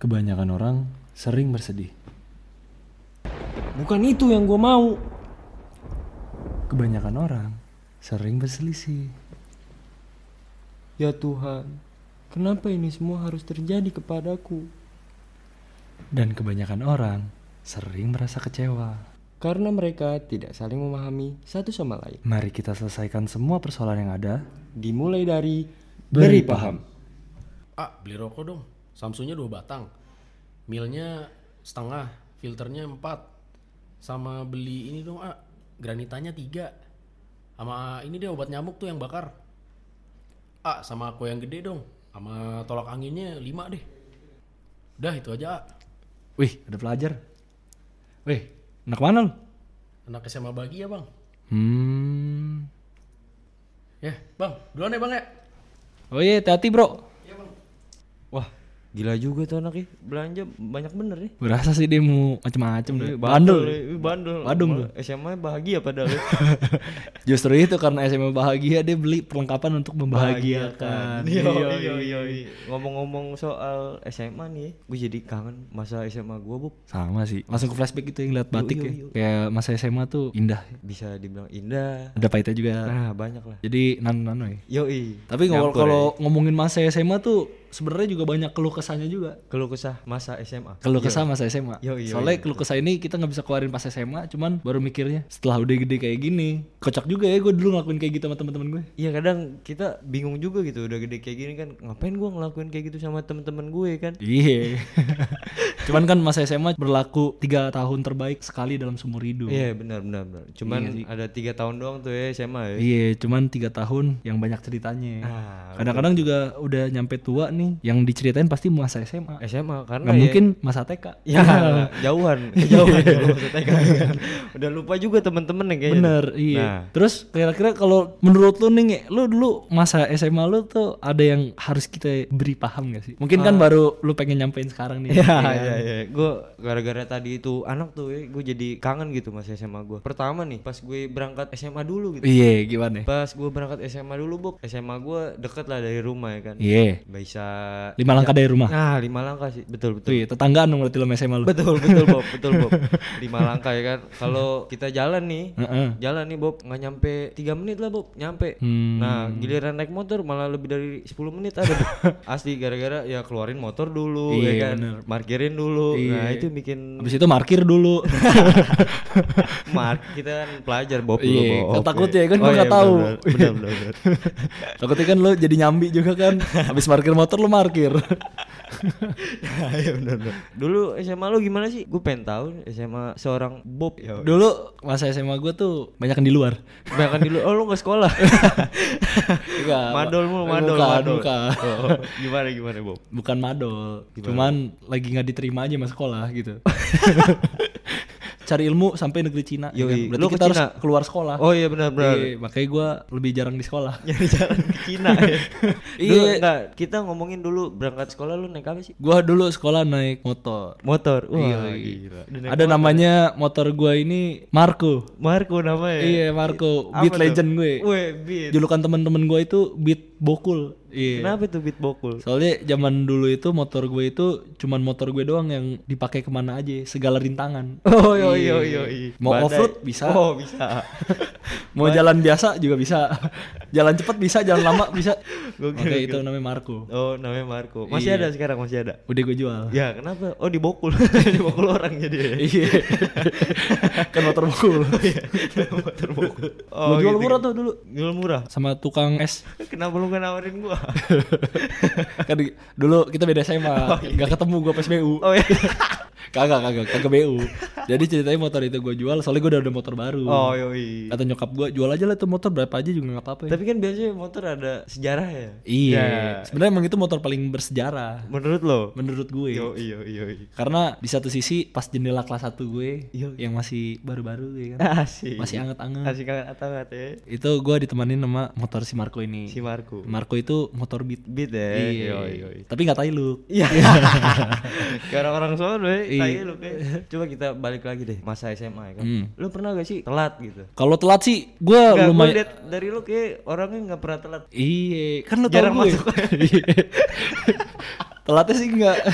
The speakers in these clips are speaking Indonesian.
Kebanyakan orang sering bersedih. Bukan itu yang gue mau. Kebanyakan orang sering berselisih. Ya Tuhan, kenapa ini semua harus terjadi kepadaku? Dan kebanyakan orang sering merasa kecewa. Karena mereka tidak saling memahami satu sama lain. Mari kita selesaikan semua persoalan yang ada. Dimulai dari Beri beri paham. Ah, beli rokok dong. Samsunya dua batang. Milnya setengah, filternya empat. Sama beli ini dong, ah. Granitanya tiga. Sama ini deh obat nyamuk tuh yang bakar. Ah, sama aku yang gede dong. Sama tolak anginnya lima deh. Udah itu aja, ah. Wih, ada pelajar. Wih, anak mana lu? Anak SMA bagi ya bang. Hmm. Ya, bang. Duluan ya bang ya. Oh iya, hati-hati bro. Wah, gila juga tuh anaknya. Belanja banyak bener nih. Berasa sih dia mau macem-macem deh. Ih, Bandel. bandel. Badung Malah SMA bahagia padahal. Justru itu karena SMA bahagia dia beli perlengkapan untuk membahagiakan. Iya, iya, iya, iya. Ngomong-ngomong soal SMA nih, gue jadi kangen masa SMA gue, Bob. Sama sih. Langsung ke flashback gitu yang lihat batik Yuk, ya. yuk, yuk. Kayak masa SMA tuh indah. Bisa dibilang indah. Ada pahitnya juga. Nah, banyak lah. Jadi nano-nano ya. Yoi. Tapi kalau ya. ngomongin masa SMA tuh sebenarnya juga banyak keluh kesahnya juga. keluh kesah masa SMA. Keluh kesah masa SMA. Yo, yo, Soalnya yo. keluh kesah ini kita nggak bisa keluarin pas SMA, cuman baru mikirnya setelah udah gede kayak gini. Kocak juga ya gue dulu ngelakuin kayak gitu sama teman-teman gue. Iya kadang kita bingung juga gitu udah gede kayak gini kan ngapain gua ngelakuin kayak gitu sama temen-temen gue kan Iya. cuman kan masa SMA berlaku tiga tahun terbaik sekali dalam seumur hidup. Iya benar benar benar cuman Iya sih. ada tiga tahun doang tuh ya SMA ya Iya, cuman tiga tahun yang banyak ceritanya. Ah, Kadang-kadang juga udah nyampe tua nih, yang diceritain pasti masa SMA. SMA karena Nggak ya- mungkin masa TK. ya jauhan jauhan dulu maksudnya kan. udah lupa juga temen-temen nih kayaknya Bener, iya. Nah. Terus kira-kira kalau menurut lu nih, lu dulu masa SMA lu tuh ada yang harus kita beri paham gak sih? Mungkin kan baru lu pengen nyampein sekarang nih. Iya ya kan? iya iya. Gue gara-gara tadi itu anak tuh ya, gue jadi kangen gitu mas SMA gue. Pertama nih, pas gue berangkat SMA dulu gitu. Iya, gimana? Pas gue berangkat SMA dulu, Bob. SMA gue deket lah dari rumah ya kan. Iya. Bisa Lima langkah dari rumah. Nah, lima langkah sih. Betul betul. Iya, tetanggaan dong berarti sama SMA lu. Betul betul Bob, betul Bob. Lima langkah ya kan. Kalau kita jalan nih, Heeh. jalan nih Bob, nggak nyampe tiga menit lah Bob, nyampe. Hmm. Nah, giliran naik motor malah lebih dari 10 menit ada. Bob. Asli gara-gara ya keluarin motor dulu Iya, ya kan. bener. Parkirin dulu. Nah, Iya. itu bikin Habis itu markir dulu. mark kita kan pelajar Bob dulu Iya, Bob. kan Oke. takut ya, kan Oh gua iya, tahu. benar, Benar. Takutnya kan lu jadi nyambi juga kan. Habis parkir motor lu markir. Iya. Dulu SMA lu gimana sih? Gue pengen tahu SMA seorang Bob. Ya. Dulu masa SMA gue tuh banyak di luar. Bahkan dulu oh lu gak sekolah. Enggak. madol mulu, madol, bukan, madol. Bukan. Oh, gimana gimana Bob? Bukan madol. Cuman lagi nggak diterima aja sama sekolah gitu. Cari ilmu sampai negeri Cina. ya Yoi. kan? Berarti Lu kita harus Cina? keluar sekolah. Oh iya benar benar. Iya, makanya gue lebih jarang di sekolah. Nyari jalan ke Cina ya. Iya. Enggak, kita ngomongin dulu berangkat sekolah lu naik apa sih? Gua dulu sekolah naik motor. Motor. Wah, Iya, gila. Udah naik Ada namanya motor gua ini Marco. Marco namanya. Iya, Marco. Apa Beat tuh? legend gue. Weh, beat. Julukan teman-teman gue itu Beat Bokul. Iya. Kenapa tuh beat bokul? Soalnya zaman dulu itu motor gue itu cuman motor gue doang yang dipakai ke mana aja, segala rintangan. Oh iya iya iya. iya. Mau Badai. off-road bisa. Oh, bisa. Mau jalan biasa juga bisa. jalan cepat bisa, jalan lama bisa. Oke, gokil. itu namanya Marco. Oh, namanya Marco. Masih Iya. ada sekarang, masih ada. Udah gue jual. Ya, kenapa? Oh, dibokul. dibokul orang jadi. ya? Iya. kan motor bokul. Motor bokul. Gue jual murah tuh dulu Jual murah. sama tukang es. Kenapa lu gak nawarin gua? kan dulu kita beda SMA, nggak ketemu gue PSBU. Oh iya. Kagak, kagak, kagak BU. Jadi ceritanya motor itu gue jual, soalnya gue udah ada motor baru. Oh yoi. Kata nyokap gue, jual aja lah tuh motor berapa aja juga nggak apa-apa. ya. Tapi kan biasanya motor ada sejarah ya. Iya. Ya. Sebenarnya emang itu motor paling bersejarah Menurut lo? menurut gue. Yoi yoi yoi. Karena di satu sisi pas jendela kelas 1 gue Yo. yang masih baru-baru ya kan. Asik. Masih anget-anget. Asik anget anget ya. Itu gue ditemanin sama motor si Marco ini. Si Marco. Marco itu motor beat. Beat ya. Iya. Yoi yoi. Tapi nggak tai lu. Iya. Orang-orang sono Iya. Tai lu kayak. Coba kita balik lagi deh masa SMA ya kan. Hmm. Lu pernah gak sih telat gitu? Kalau telat sih gue gua lumayan liat dari lu kayak orangnya nggak pernah telat. Iya, kan lo tau Jarang gue. masuk. Iya. Telatnya sih enggak.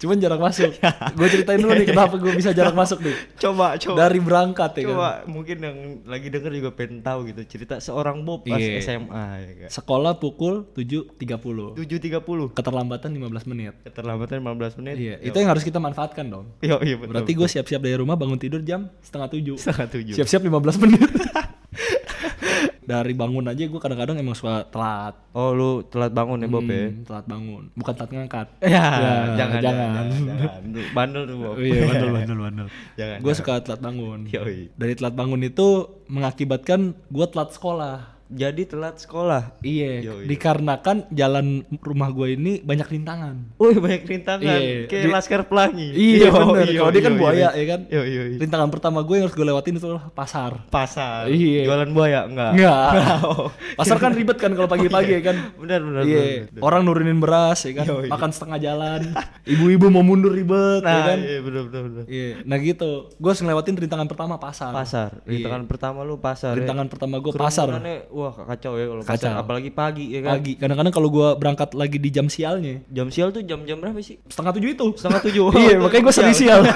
Cuman jarang masuk. gue ceritain dulu nih kenapa gue bisa jarang masuk nih. Coba, coba. Dari berangkat ya kan. Coba mungkin yang lagi denger juga pengen tahu gitu cerita seorang Bob pas Iya. SMA ya kan. Sekolah pukul 7.30. 7.30 Keterlambatan 15 menit. keterlambatan 15 menit. Iya, itu yang harus kita manfaatkan dong. Yo, iya betul. Berarti gue siap-siap dari rumah bangun tidur jam setengah tujuh. setengah tujuh. Siap-siap 15 menit. dari bangun aja gue kadang-kadang emang suka telat. Oh, lu telat bangun ya Bob ya? Hmm, telat bangun, bukan telat ngangkat. Ya, Ya, jangan, jangan. jangan, jangan. Bandel tuh Bob. Iya, bandel, bandel, bandel. Jangan. Gue suka telat bangun. Yoi. Dari telat bangun itu mengakibatkan gue telat sekolah. Jadi telat sekolah. Iya, dikarenakan jalan rumah gue ini banyak rintangan. Wih, banyak rintangan. Iya, Kayak di- Laskar Pelangi. Iya, bener. iya, Kalau dia kan iya, buaya, iya. ya kan? Yo, yo, yo. Rintangan pertama gue yang harus gue lewatin itu pasar. Pasar. Iya. Jualan buaya enggak? Enggak. Oh. Pasar kan ribet kan kalau pagi-pagi ya kan. Benar, benar, Iya, orang nurunin beras ya kan, Yoi. makan setengah jalan. Ibu-ibu mau mundur ribet ya Nah, kan. iya benar, benar, benar. Iya, nah gitu. Gue harus ngelewatin rintangan pertama pasar. Pasar. Iya. Rintangan pertama lu pasar. ya. Rintangan pertama gue pasar. Wah, kacau ya kalau pasar. Kacau. Apalagi pagi ya kan. Pagi. Kadang-kadang kalau gue berangkat lagi di jam sialnya, Jam sial tuh jam-jam berapa sih? setengah tujuh itu. Setengah tujuh. iya, Oh, makanya gue sial. sering sial.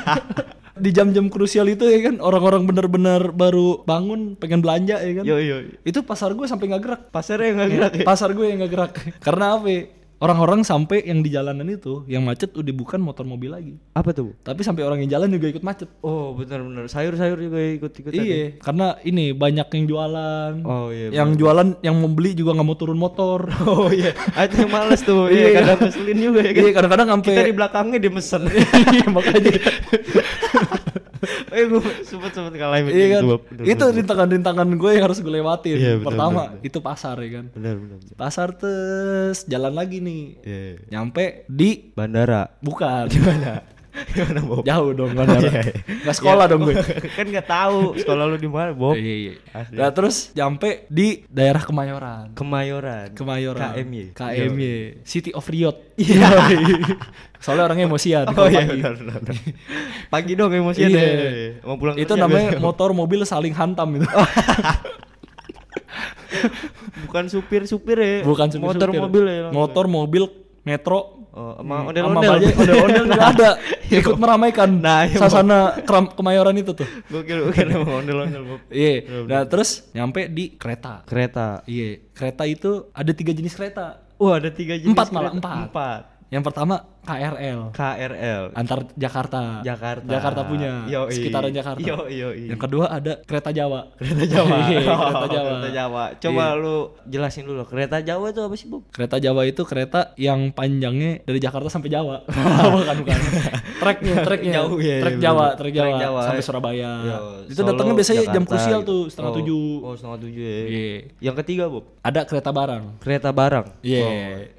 di jam-jam krusial itu ya kan, orang-orang bener-bener baru bangun pengen belanja ya kan. Yo, yo. Itu pasar gue sampai nggak gerak. Pasarnya nggak gerak ya? Pasar gue yang nggak gerak. Karena apa? ya? Orang-orang sampai yang di jalanan itu, yang macet udah bukan motor mobil lagi. Apa tuh? Bu? Tapi sampai orang yang jalan juga ikut macet. Oh, benar-benar. Sayur-sayur juga ikut-ikut. Iya, karena ini banyak yang jualan. Oh, iya, Yang jualan, yang membeli juga nggak mau turun motor. Oh iya, Ah, itu yang males tuh. Iya. Iya, kadang ngeselin juga ya kan. Iya, kadang-kadang sampai Kita di belakangnya dia mesen. Iya, makanya. eh gue sempet sempet ngalamin iya kan? Bener, itu bener, rintangan-rintangan gue yang harus gue lewatin. Iya, bener, Pertama, bener, itu pasar ya kan. Bener bener. bener. Pasar terus jalan lagi nih. Iya. Nyampe di Bandara. bukan. Gimana? Gimana Bob? Jauh dong bandara. Iya, iya. Nggak sekolah dong gue. kan nggak tahu sekolah lu di mana, Bob. Iya, iya. Asli. Nah, terus nyampe di daerah Kemayoran. Kemayoran. Kemayoran. KMY. KMY. City of Riot. Iya. Soalnya orangnya emosian. Oh iya pagi. benar benar. benar. Pagi dong emosian Iya. deh. Mau pulang Itu namanya biasa. motor mobil saling hantam itu. bukan supir-supir ya. Bukan supir motor mobil ya. Motor mobil metro Oh, sama ondel-ondel. bajai ondel-ondel juga ada ikut meramaikan Nah, iya, sasana keram kemayoran itu tuh gue kira emang ondel-ondel, Bob. iya nah terus nyampe di kereta Kereta. iya kereta itu ada tiga jenis kereta Wah, ada tiga jenis. Empat malah, kereta. empat. Empat. yang pertama KRL KRL. antar Jakarta Jakarta. Jakarta punya Yoi. sekitaran Jakarta Yo, yo, yang kedua ada kereta Jawa Kereta Jawa. Iya, Oh, kereta Jawa Kereta Jawa. Coba Iya. lu jelasin dulu. Kereta Jawa itu apa sih, Bob? Kereta Jawa itu kereta yang panjangnya dari Jakarta sampai Jawa. bukan bukan. Treknya, treknya. Jauh, iya, iya, Trek bener. Jawa, trek Trek Jawa, Jawa. sampai Surabaya. Yo, itu datangnya biasanya jam Jakarta krusial gitu. tuh, setengah Oh, tujuh. Oh, setengah tujuh ya. Iya. Yang ketiga, Bob? Ada kereta barang. Kereta barang. Iya.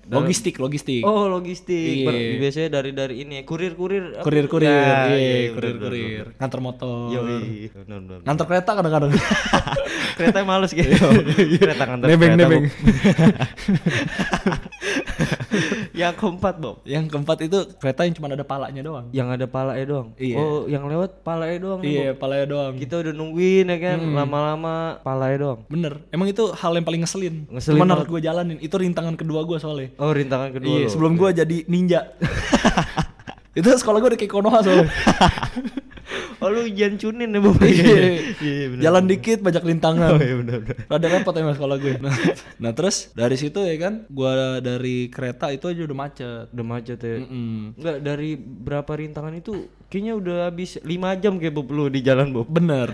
Oh, logistik, logistik. Oh, logistik. Iya. Ber- biasanya dari dari ini ya, kurir-kurir. apa? Kurir-kurir, Ya, iya, bener, kurir-kurir. Nganter motor. bener, bener. Yoi. Nganter kereta kadang-kadang. kereta males gitu. kereta ngantar nebeng, kereta, nebeng. Yang keempat, Bob. yang keempat itu kereta yang cuma ada palanya doang. Yang ada palanya doang. Iya. Oh, yang lewat palanya doang. Iya, Bob. palanya doang. Kita udah nungguin ya kan, Hmm. lama-lama palanya doang. Bener. Emang itu hal yang paling ngeselin. Ngeselin Cuman harus gue jalanin. Itu rintangan kedua gue soalnya. Oh, rintangan kedua Iya, lo. sebelum gua jadi ninja. itu sekolah gua udah kayak Konoha soalnya. Oh, lu ujian cunin ya, Bob. Iya. Iya, bener. Jalan dikit banyak rintangan. Oh, iya benar benar. Rada repot emang sekolah gue. Nah, nah, terus dari situ ya kan, gua dari kereta itu aja udah macet. Udah macet ya. Mm-mm. Enggak dari berapa rintangan itu kayaknya udah habis 5 jam kayak Bob lu di jalan Bob. Bener.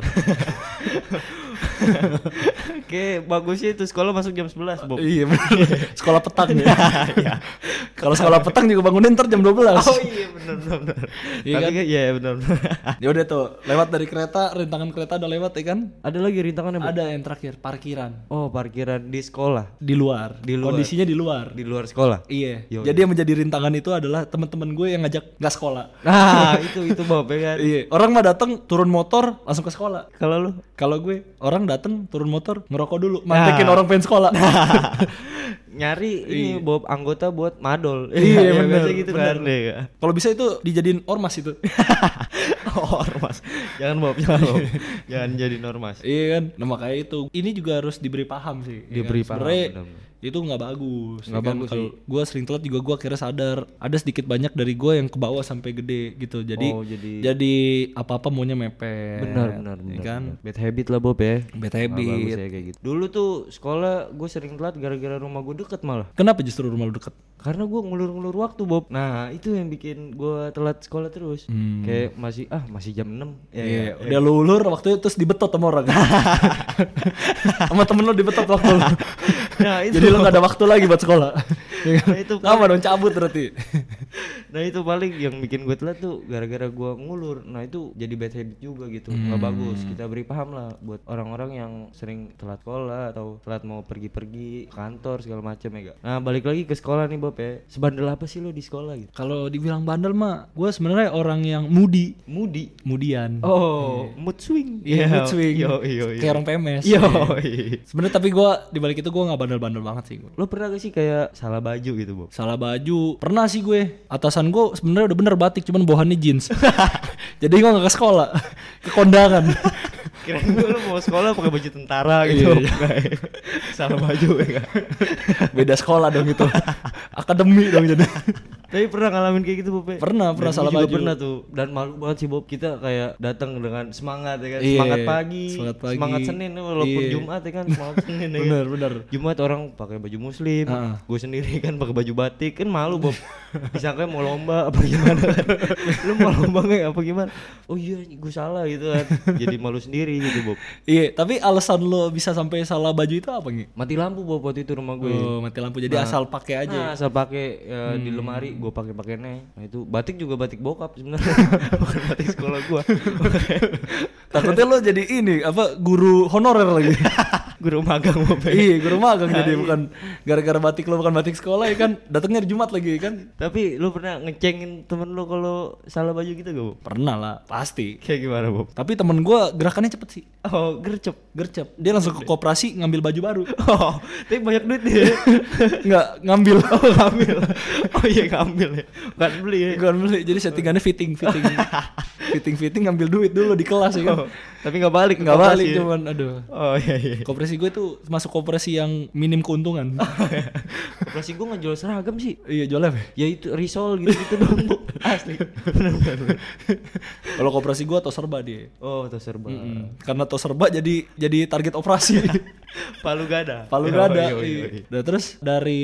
Kayak bagusnya itu sekolah masuk jam 11 Bob. iya bener. sekolah petang ya. Kalau sekolah petang juga bangunin ntar jam 12. Oh iya benar benar benar. Iya kan? kan iya benar benar. Ya udah tuh, lewat dari kereta, rintangan kereta udah lewat ya kan? Ada lagi rintangannya Bob? Ada yang terakhir, parkiran Oh, parkiran di sekolah, di luar. Di luar. Kondisinya di luar. di luar sekolah. Iya. Yo, Jadi yang menjadi rintangan itu adalah teman-teman gue yang ngajak nggak sekolah. Nah, itu itu Bob ya kan. Iya. Orang mah datang turun motor langsung ke sekolah. Kalau lu Kalau gue orang datang turun motor ngerokok dulu, mantekin orang pengen sekolah. nyari ini Bob anggota buat madol. Iya, Ya, bener, gitu kan. ya. Kalau bisa itu dijadiin ormas itu. oh, ormas. Jangan Bob, jangan Bob. jangan jadi ormas. iya kan. Nah makanya itu. Ini juga harus diberi paham sih. ya Diberi kan? paham, Sebenarnya itu nggak bagus. Nggak bagus Kalau gue sering telat juga gue akhirnya sadar ada sedikit banyak dari gue yang ke bawah sampai gede gitu. Jadi Oh, jadi- jadi apa-apa maunya mepet. Benar, benar, ya benar. kan. benar. Bad habit lah Bob ya. Bad habit. bagus ya kayak gitu. Dulu tuh sekolah gue sering telat gara-gara rumah gue deket malah. Kenapa justru rumah lu deket? Karena gue ngulur-ngulur waktu Bob. Nah itu yang bikin gue telat sekolah terus. Kayak masih ah masih jam 6 ya, Iya, ya. udah lu ulur waktu itu terus dibetot sama orang. sama temen lu dibetot waktu lu. Nah itu. Jadi lu gak ada waktu lagi buat sekolah. Nah, itu Lama dong cabut berarti. nah itu paling yang bikin gue telat tuh gara-gara gue ngulur. Nah itu jadi bad habit juga gitu. Nggak bagus. Kita beri paham lah buat orang-orang yang sering telat sekolah atau telat mau pergi-pergi kantor segala macam ya gak. Nah balik lagi ke sekolah nih Bob ya. Sebandel apa sih lo di sekolah gitu? Kalau dibilang bandel mah, gue sebenarnya orang yang moody, Mudi. mudian. Oh, mood swing. Iya, mood swing. Yo, yo, yo. Kayak orang PMS. Yo. Iya. Sebenarnya tapi gue dibalik itu gue nggak bandel-bandel banget sih. Gua. Lo pernah gak sih kayak salah baju gitu, Bob? Salah baju, pernah sih gue. Atasan gue sebenarnya udah bener batik, cuman bawahannya jeans. Jadi gue nggak ke sekolah, ke kondangan. Kirain gue lo mau sekolah pakai baju tentara gitu. Iya, Nggak ya? salah baju ya gak? Beda sekolah dong itu. Akademi dong jadi. Tapi pernah ngalamin kayak gitu Bob? ya? Pernah, pernah salah baju. pernah tuh dan malu banget sih Bob kita kayak datang dengan semangat ya kan Iya, semangat pagi semangat pagi. semangat Senin walaupun Iya. Jumat ya kan semangat Senin ya kan? Bener, bener. Jumat orang pakai baju muslim Heeh. gue sendiri kan pakai baju batik kan malu Bob disangka mau lomba apa gimana kan lu mau lomba nggak apa gimana oh iya gue salah gitu kan jadi malu sendiri gitu Bob Iya, tapi alasan lo bisa sampai salah baju itu apa nih? mati lampu Bob waktu itu rumah gue Oh, mati lampu. Jadi asal pakai aja. Nah, asal pakai ya, di lemari gue pakai pakai nih. Nah, itu batik juga batik bokap sebenarnya. Bukan batik sekolah gua. Takutnya lo jadi ini apa guru honorer lagi. Guru magang Bob. iya, guru magang jadi bukan gara-gara batik lo bukan batik sekolah ya kan. Datangnya di Jumat lagi kan. Tapi lu pernah ngecengin temen lu kalau salah baju gitu gak, Bob? Pernah lah, pasti. Kayak gimana, Bob? Tapi temen gua gerakannya cepet sih. Oh, gercep. Gercep. Dia langsung ke koperasi ngambil baju baru. Oh, tapi banyak duit dia. Nggak ngambil. oh, ngambil. Oh iya, ngambil ya. Bukan beli ya. Gua beli. Jadi settingannya fitting, fitting. fitting, fitting ngambil duit dulu di kelas ya kan. Oh, tapi nggak balik, Nggak balik ya? cuman aduh. Oh iya iya. Koperasi gue tuh masuk koperasi yang minim keuntungan. Koperasi gua nggak jual seragam sih. iya jualnya apa? Ya itu risol gitu-gitu dong, Bu. Asli. Kalau koperasi gue atau serba dia. Oh, tas serba. Mm, Karena tos serba jadi jadi target operasi. Palu gada. Palu Yo, gak ada. yo, yo, iya. yo. Nah, terus dari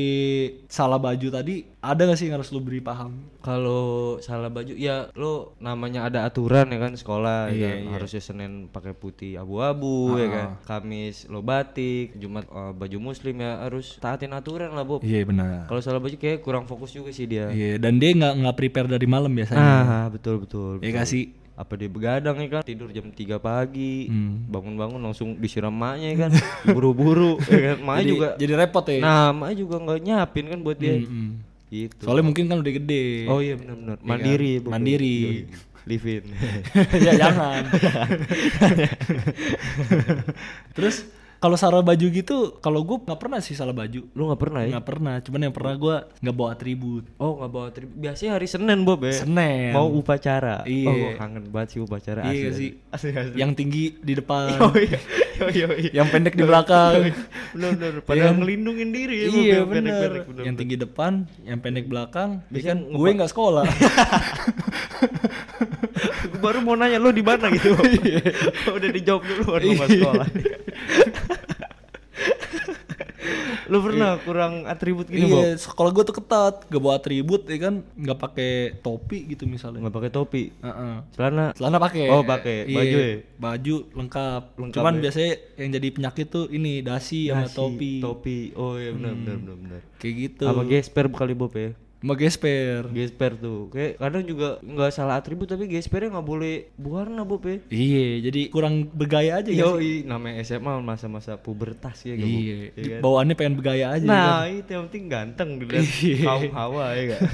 salah baju tadi ada gak sih yang harus lu beri paham? Kalau salah baju ya lo namanya ada aturan ya kan sekolah ya Iya, kan? iya. harusnya Senin pakai putih abu-abu ya kan Kamis lo batik Jumat eh, baju muslim ya harus taatin aturan lah Bob Iya benar. kalau salah baju kayak kurang fokus juga sih dia Iya dan dia nggak nggak prepare dari malam biasanya. ah betul betul, Iya gak sih? Apa dia begadang ya kan tidur jam 3 pagi Hmm. bangun-bangun langsung disiram maknya ya kan buru-buru ya kan maknya Jadi, juga jadi repot ya. nah maknya juga nggak nyapin kan buat dia Mm-mm. gitu Soalnya mungkin kan udah gede. oh iya benar-benar mandiri kan? Mandiri. Yoi. live in ya jangan. Terus kalau salah baju gitu, kalau gue nggak pernah sih salah baju. lu nggak pernah ya Nggak pernah. Cuman yang pernah gue nggak bawa atribut. Oh nggak bawa tribut. Biasanya hari Senin Bob ya. Senin. Mau upacara. Iya. Oh gua kangen banget sih upacara Iya asli. sih. Asli asli. Yang tinggi di depan. Oh iya. Oh iya. iya. yang pendek di belakang. Bener bener. Padahal ngelindungin diri ya. Iya yang bener, Yang tinggi depan, yang pendek belakang. Ya Biasanya kan gue nggak sekolah. Baru mau nanya lu di mana gitu. Udah dijawab dulu baru mau sekolah. Lu pernah kurang atribut gitu Bob? iya, sekolah gue tuh ketat, gak bawa atribut ya kan, nggak pakai topi gitu misalnya. Nggak pakai topi. Heeh. Celana. Celana pakai. Oh, pakai. Iya, Baju ya? Baju lengkap. Lengkap Cuman ya? biasanya yang jadi penyakit tuh ini dasi sama Nasi, topi. Topi. Oh iya benar benar benar benar. Kayak gitu. Sama gesper kali Bob ya. Sama gesper. Gesper tuh, kayak kadang juga nggak salah atribut tapi gespernya nggak boleh buarna bob ya. Iya, jadi kurang bergaya aja ya. Namanya SMA masa-masa pubertas ya? Iya, Iya kan? bawaannya pengen bergaya aja. kan. Nah, itu yang penting ganteng dilihat Iya. kaum hawa ya gak?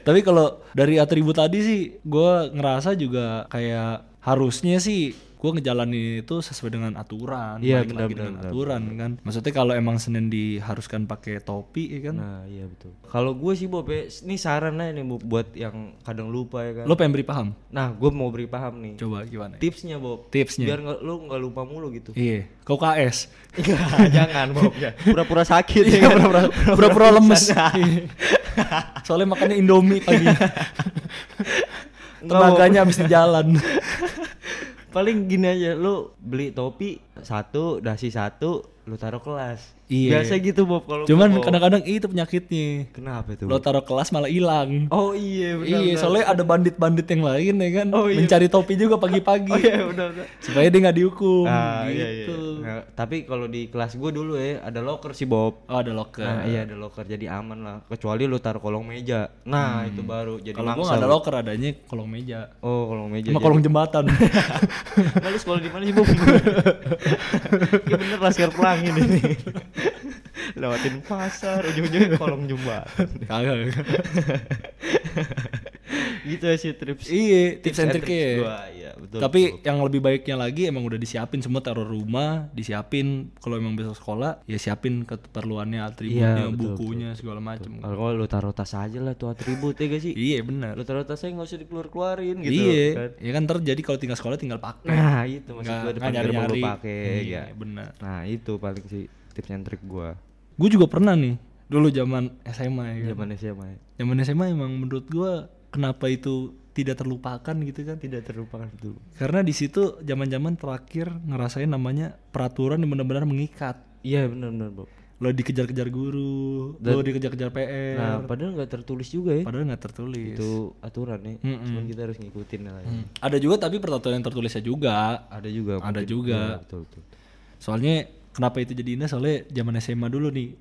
Tapi kalau dari atribut tadi sih, gue ngerasa juga kayak harusnya sih gue ngejalanin itu sesuai dengan aturan Iya, benar, lagi dengan benar, aturan kan maksudnya kalau emang senin diharuskan pakai topi ya kan Nah iya betul. Kalau gue sih Bob, ya, ini saran aja nih buat yang kadang lupa ya kan. lo pengen beri paham Nah gue mau beri paham nih. coba gimana Tipsnya Bob. Tipsnya. Biar nggak lu nggak lupa mulu gitu. iya kau KS Enggak, jangan Bob. ya. Pura-pura sakit Iya, ya. kan? pura-pura pura-pura lemes Iya. soalnya makannya indomie pagi tenaganya habis di jalan Paling gini aja, lu beli topi satu, dasi satu, lu taruh kelas. Iya. Biasa gitu Bob kalau cuman kadang-kadang itu penyakitnya Kenapa tuh? lo taruh kelas malah hilang Oh iya benar. iya benar. soalnya ada bandit-bandit yang lain ya kan Oh, iya. mencari topi juga pagi-pagi Oh iya benar benar. supaya dia nggak dihukum Ah, gitu iya, iya. Nah, tapi kalau di kelas gue dulu ya ada locker sih Bob. oh ada locker Nah, iya ada locker jadi aman lah. Kecuali lu taruh kolong meja. Nah, itu baru jadi Hmm. kalau nggak ada locker adanya kolong meja Oh, kolong meja. sama jadi- kolong jembatan Nah, lu sekolah di mana sih, Bob? ya bener Laskar Pelangi nih. Lewatin pasar, ujung-ujungnya kolong jembatan. kagak gitu ya sih trips. iya tips and trick ya gua, iya, betul. tapi yang lebih baiknya lagi emang udah disiapin semua taruh rumah disiapin kalau emang besok sekolah ya siapin keperluannya atributnya Iya, betul, bukunya segala macem kalau lu taruh tas aja lah tuh atribut ya gak sih? iya benar Lu taruh tasnya nggak usah dikeluar-keluarin gitu iya kan. ya kan terjadi kalau tinggal sekolah tinggal pakai Nah, itu maksud gua depan lu nyari-nyari. pakai Iya, ya. benar. Nah, itu paling sih tips and trick gua. gue juga pernah nih dulu zaman SMA ya kan Zaman SMA ya. zaman SMA emang menurut gua kenapa itu tidak terlupakan gitu kan Tidak terlupakan dulu. karena di situ zaman-zaman terakhir ngerasain namanya peraturan yang benar-benar mengikat Iya benar-benar, Bob. lo dikejar-kejar guru lo dikejar-kejar PR Nah, padahal nggak tertulis juga ya. padahal nggak tertulis Itu aturan ya. Mm-mm. Cuman kita harus ngikutin lah ya. Ada juga tapi peraturan yang tertulisnya juga Ada juga. Ada mungkin. juga. Iya, betul betul. soalnya kenapa itu jadi indah? Soalnya zaman SMA dulu nih.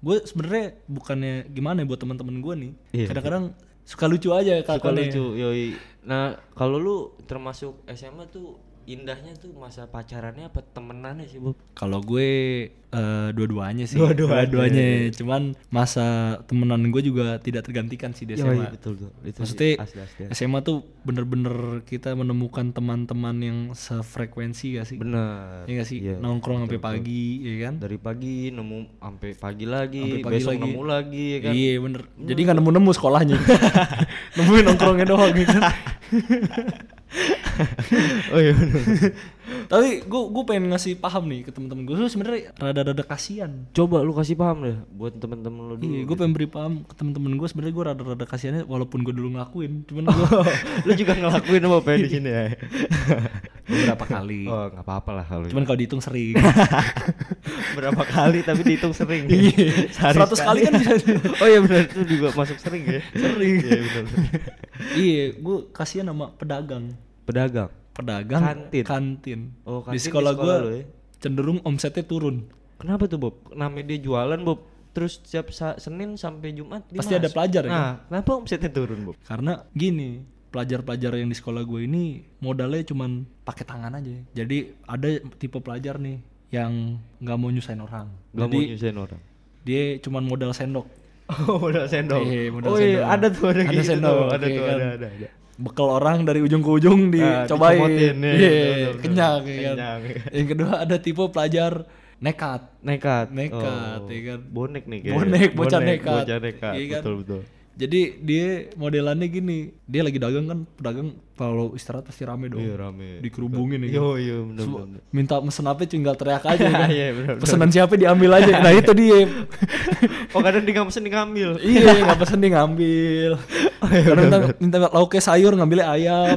Gue sebenarnya bukannya gimana ya buat teman-teman gue nih. Iya, kadang-kadang suka lucu aja Suka lucu, yoi. Nah, kalau lu termasuk SMA tuh indahnya tuh masa pacarannya apa temenannya sih, Bob? Kalau gue eh, dua-duanya sih. Dua-duanya. Dua-duanya. Cuman masa temenan gue juga tidak tergantikan sih di SMA. betul tuh. Itu Maksudnya asli asli. SMA tuh bener-bener kita menemukan teman-teman yang sefrekuensi gak sih? Bener. Iya gak sih? Iya, Nongkrong sampai pagi, ya kan? Dari pagi nemu sampai pagi lagi, Sampai pagi besok lagi. nemu lagi ya kan. Iya bener. Jadi nggak nemu-nemu sekolahnya. Nemuin nongkrongnya doang gitu. oh iya bener. Tapi gue gue pengen ngasih paham nih ke teman-teman gue. Lu sebenarnya rada-rada kasihan. Coba lu kasih paham deh buat temen-temen lu dulu. Iya, gue pengen beri paham ke temen-temen gue sebenarnya gue rada-rada kasihannya walaupun gue dulu ngelakuin, cuman gue lu juga ngelakuin apa pengen di sini ya? beberapa kali. Oh, nggak apa-apa lah kalau. Cuman kalau dihitung sering. berapa kali tapi dihitung sering. Iya. Sehari 100 kali kan bisa. oh iya benar itu juga masuk sering ya. Sering. Iya benar. iya, gue kasihan sama pedagang. Pedagang. Pedagang Kantin. kantin. Oh, kantin di di sekolah, sekolah gue ya? cenderung omsetnya turun. Kenapa tuh Bob? Namanya dia jualan Bob. Terus setiap sa- Senin sampai Jumat dia Pasti ada masuk. pelajar ya Nah, kenapa omsetnya turun Bob? Karena gini, pelajar-pelajar yang di sekolah gue ini modalnya cuman pakai tangan aja. Jadi ada tipe pelajar nih yang nggak mau nyusahin orang. Gak Jadi mau nyusahin orang. dia cuman modal sendok. Oh, modal sendok. Iya, modal oh iya, sendok. ada tuh ada, Ada gitu sendok, tuh. Ada iya tuh, kan. ada, ada, ada. Bekal orang dari ujung ke ujung Ah, dicobain. dicomotin, iya, Iya, betul, betul, kenyang betul. ya kan. Kenyang, iya. Yang kedua ada tipe pelajar nekat. Nekat. Nekat, Oh, ya kan. Bonek nih kayaknya. Bonek, bocah nekat. Bocah nekat. Iya kan? Betul, betul. Jadi dia modelannya gini, dia lagi dagang kan, pedagang kalau istirahat pasti rame dong. Iya, rame. Dikerubungin ya. kan. Yo, iya, benar, Semua- benar. minta mesen apa tinggal teriak aja kan. Iya, benar. Pesanan siapa diambil aja. Nah, itu dia. Oh, kadang dia nggak pesen dia ngambil. iya, nggak pesen dia ngambil. Oh, iya, Kadang benar, minta, minta lauknya sayur ngambilnya ayam.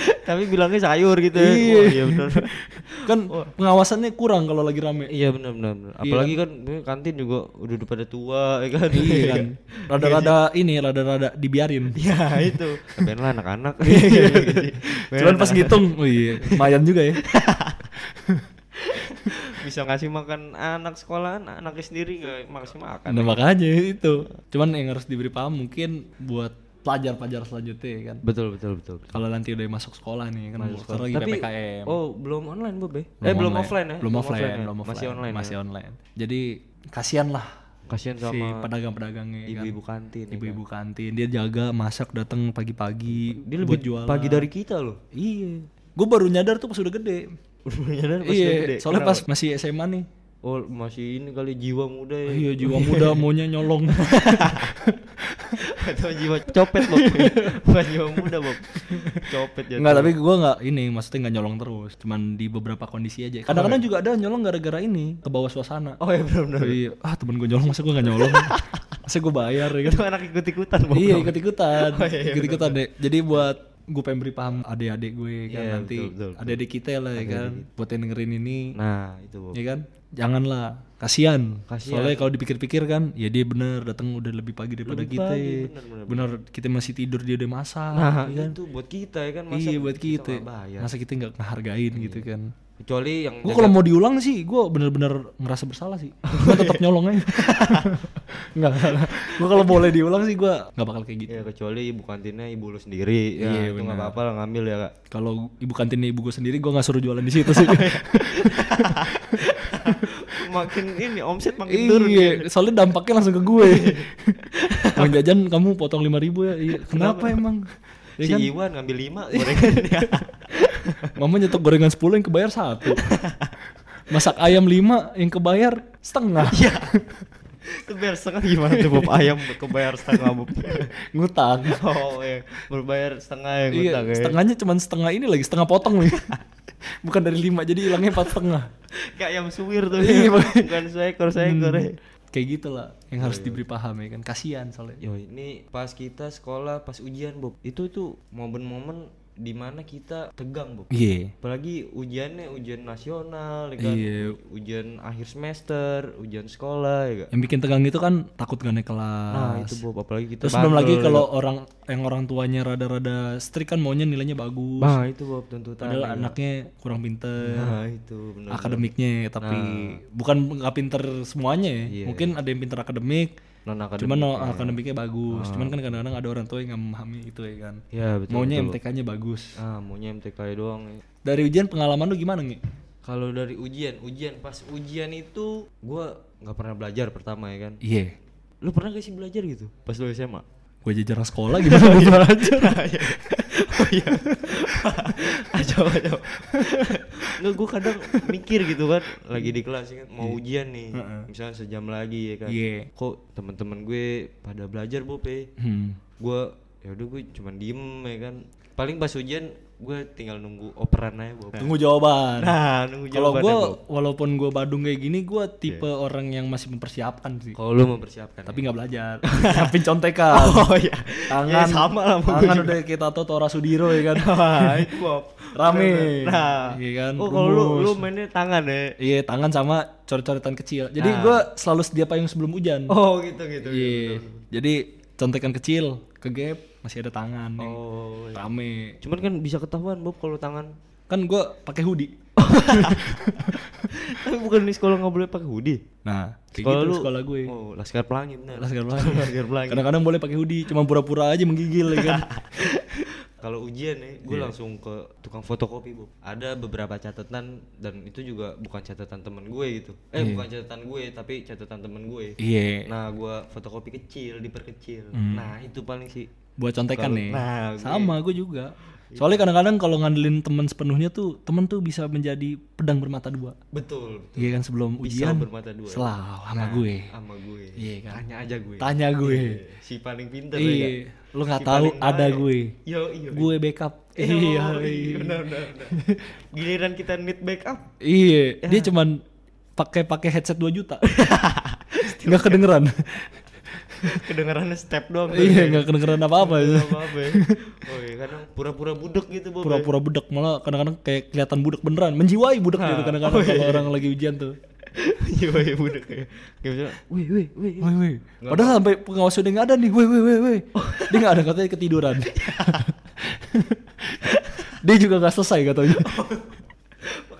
Tapi bilangnya sayur gitu ya. Iya. Iya benar. kan pengawasannya kurang kalau lagi rame. Iya benar benar. benar. Apalagi kan eh, kantin juga udah udah pada tua ya kan. iya kan. Rada-rada ini, rada-rada dibiarin. Ya itu. Tapi lah anak-anak. Cuman pas ngitung, oh iya, lumayan juga ya. bisa ngasih makan anak sekolahan, anaknya sendiri nggak makasih makan. Nah makanya itu. Cuman yang harus diberi paham mungkin buat pelajar-pelajar selanjutnya ya kan. Betul betul betul. Kalau nanti udah masuk sekolah nih kan, sekarang lagi Tapi PPKM. oh belum online Bob ya? eh belum offline ya? Belum offline, ya? belum offline. Masih online. Masih ya? online. Jadi kasihan lah Kasihan si sama pedagang-pedagangnya kan. ibu-ibu kantin. ya Ibu-ibu kantin dia jaga masak datang pagi-pagi Dia buat lebih jualan. pagi dari kita loh. Iya. Gue baru nyadar tuh pas udah gede. Nyadar pas iya, udah gede. soalnya Kenapa? pas masih SMA nih. Oh masih ini kali jiwa muda ya. Iya, jiwa muda maunya nyolong. Atau jiwa copet Bob. Bukan jiwa muda Bob. Copet ya. Enggak, tapi gua nggak ini, maksudnya nggak nyolong terus, cuman di beberapa kondisi aja. Kadang-kadang juga ada nyolong gara-gara ini, ke bawah suasana. Oh ya benar-benar. Iya, ah temen gue nyolong masa gue gak nyolong Masa gue bayar ya kan Itu anak ikut-ikutan Bob. Iya ikut-ikutan Oh, iya, iya, Ikut-ikutan deh Jadi buat gue pengen beri paham adik-adik gue kan Iya, nanti adik-adik kita lah ya kan buat yang dengerin ini Nah, itu Bob. ya kan janganlah kasihan Kasihan. soalnya kalau dipikir-pikir kan ya dia bener datang udah lebih pagi daripada Lebih kita pagi, bener, bener, bener kita masih tidur dia udah masak Nah, ya kan itu buat kita ya kan masa iya buat kita kita masa kita nggak ngehargain gitu kan Kecuali yang Gue kalau mau diulang sih, gue bener-bener ngerasa bersalah sih. Gue tetap nyolong aja. Enggak, gue kalau boleh diulang sih gue nggak bakal kayak gitu. Ya kecuali ibu kantinnya ibu lu sendiri. Ya, Iya, itu nggak apa-apa lah ngambil ya kak. Kalau ibu kantinnya ibu gue sendiri, gue nggak suruh jualan di situ sih. makin ini omset makin turun. iya, soalnya dampaknya langsung ke gue. Bang jajan kamu potong lima ribu ya. Iya, kenapa emang? Ya Si kan? Iwan ngambil lima gorengan ya. Mama nyetok gorengan 10 yang kebayar satu. Masak ayam 5 yang kebayar setengah. Iya. Itu biar setengah gimana tuh Bob ayam kebayar setengah Bob. Ngutang. Oh ya, berbayar setengah yang Iya, ngutang ya. setengahnya cuma setengah ini lagi, setengah potong nih. Bukan dari 5 jadi hilangnya empat setengah. Kayak ayam suwir tuh. Iya, ya. Bukan seekor seekor ya. Kayak gitu lah yang harus diberi paham ya kan. Kasihan soalnya. Yo ini pas kita sekolah pas ujian Bob itu tuh momen-momen di mana kita tegang Bob. Iya. Apalagi ujiannya ujian nasional, ya kan? Iya. ujian akhir semester, ujian sekolah, ya kan? Yang bikin tegang itu kan takut gak naik kelas. Nah itu Bob, apalagi kita Terus belum lagi ya kalau kan? orang yang orang tuanya rada-rada strict kan maunya nilainya bagus. Nah itu Bob tuntutan. Padahal ya anaknya kurang pinter. Nah itu benar. akademiknya tapi bukan nggak pinter semuanya ya. Iya. Mungkin ada yang pinter akademik, Non akademik. cuman no, akademiknya bagus. Cuman kan kadang-kadang ada orang tua yang nggak memahami itu ya kan. Ya betul. Maunya betul. MTK-nya bagus. Ah maunya MTK doang. ya. Dari ujian pengalaman lu gimana nih? Kalau dari ujian, ujian pas ujian itu gua nggak pernah belajar pertama ya kan. Iya. Lu pernah gak sih belajar gitu pas lu SMA? Gue jajaran sekolah gimana mau belajar? oh iya. coba coba. Nggak gue kadang mikir gitu kan lagi di kelas kan mau ujian nih. Misalnya sejam lagi ya kan. Iya. Kok teman-teman gue pada belajar Bob ya? Hmm. Gue ya udah gue cuman diem ya kan. Paling pas ujian gue tinggal nunggu operan aja. Tunggu jawaban. Nah, nunggu Kalau jawabannya, gue walaupun gue badung kayak gini, gue tipe orang yang masih mempersiapkan sih. Kalau lu mempersiapkan. Tapi nggak belajar. Siapin contekan. Oh iya. Tangan Ya, sama lah Tangan udah kita tato Tora Sudiro ya kan. Rame. Nah, Iya kan, Oh, kalau lu lu mainnya tangan ya. Iya, tangan sama coret-coretan kecil. Jadi gua selalu sedia payung sebelum hujan. Oh, gitu gitu. iya. Jadi contekan kecil ke gap masih ada tangan nih. Oh. iya. Rame. Cuman kan bisa ketahuan Bob kalau tangan. Kan gua pakai hoodie. Tapi bukan di sekolah nggak boleh pakai hoodie. Nah, kayak Sekolah gitu lu- sekolah gue. Oh, Laskar Pelangi bener. Laskar Pelangi. Laskar Pelangi. Kadang-kadang boleh pakai hoodie, cuma pura-pura aja menggigil ya kan. Kalau ujian nih, gue Iya. langsung ke tukang fotokopi, Bob. Ada beberapa catatan dan itu juga bukan catatan temen gue gitu. Eh, bukan catatan gue, tapi catatan temen gue. Iya. Nah, gue fotokopi kecil, diperkecil. Hmm. Nah, itu paling sih. Buat contekan Kalau- nih. nah, Sama gue juga. Soalnya kadang-kadang kalau ngandelin teman sepenuhnya tuh, temen tuh bisa menjadi pedang bermata dua. Betul. Iya kan sebelum ujian bermata dua. selalu sama Nah, gue. Sama gue. Iya kan? Tanya aja gue. Tanya gue. Iya, Si paling pinter ya. Iya, kan? lu nggak Si tahu ada baik. gue. Yo, iya. Gue backup. Iya, Iya, iya. benar, benar. Giliran kita need backup. Iya, Ya. dia cuman pakai pakai headset 2 juta. Nggak kedengeran. Kedengarannya step doang. iya, nggak kedengeran apa-apa. Nggak apa-apa. ya. Oh iya, kadang pura-pura budek gitu, ya. Pura-pura budak malah kadang-kadang kayak kelihatan budak beneran, menjiwai budak gitu kadang-kadang Oh, iya, kalau orang lagi ujian tuh. Iya, budek ya. Kayak misalnya, wih, wih, wih. Woi, woi. Padahal sampai pengawas udah nggak ada nih, woi, woi, woi, woi. Dia nggak ada katanya ketiduran. dia juga nggak selesai katanya.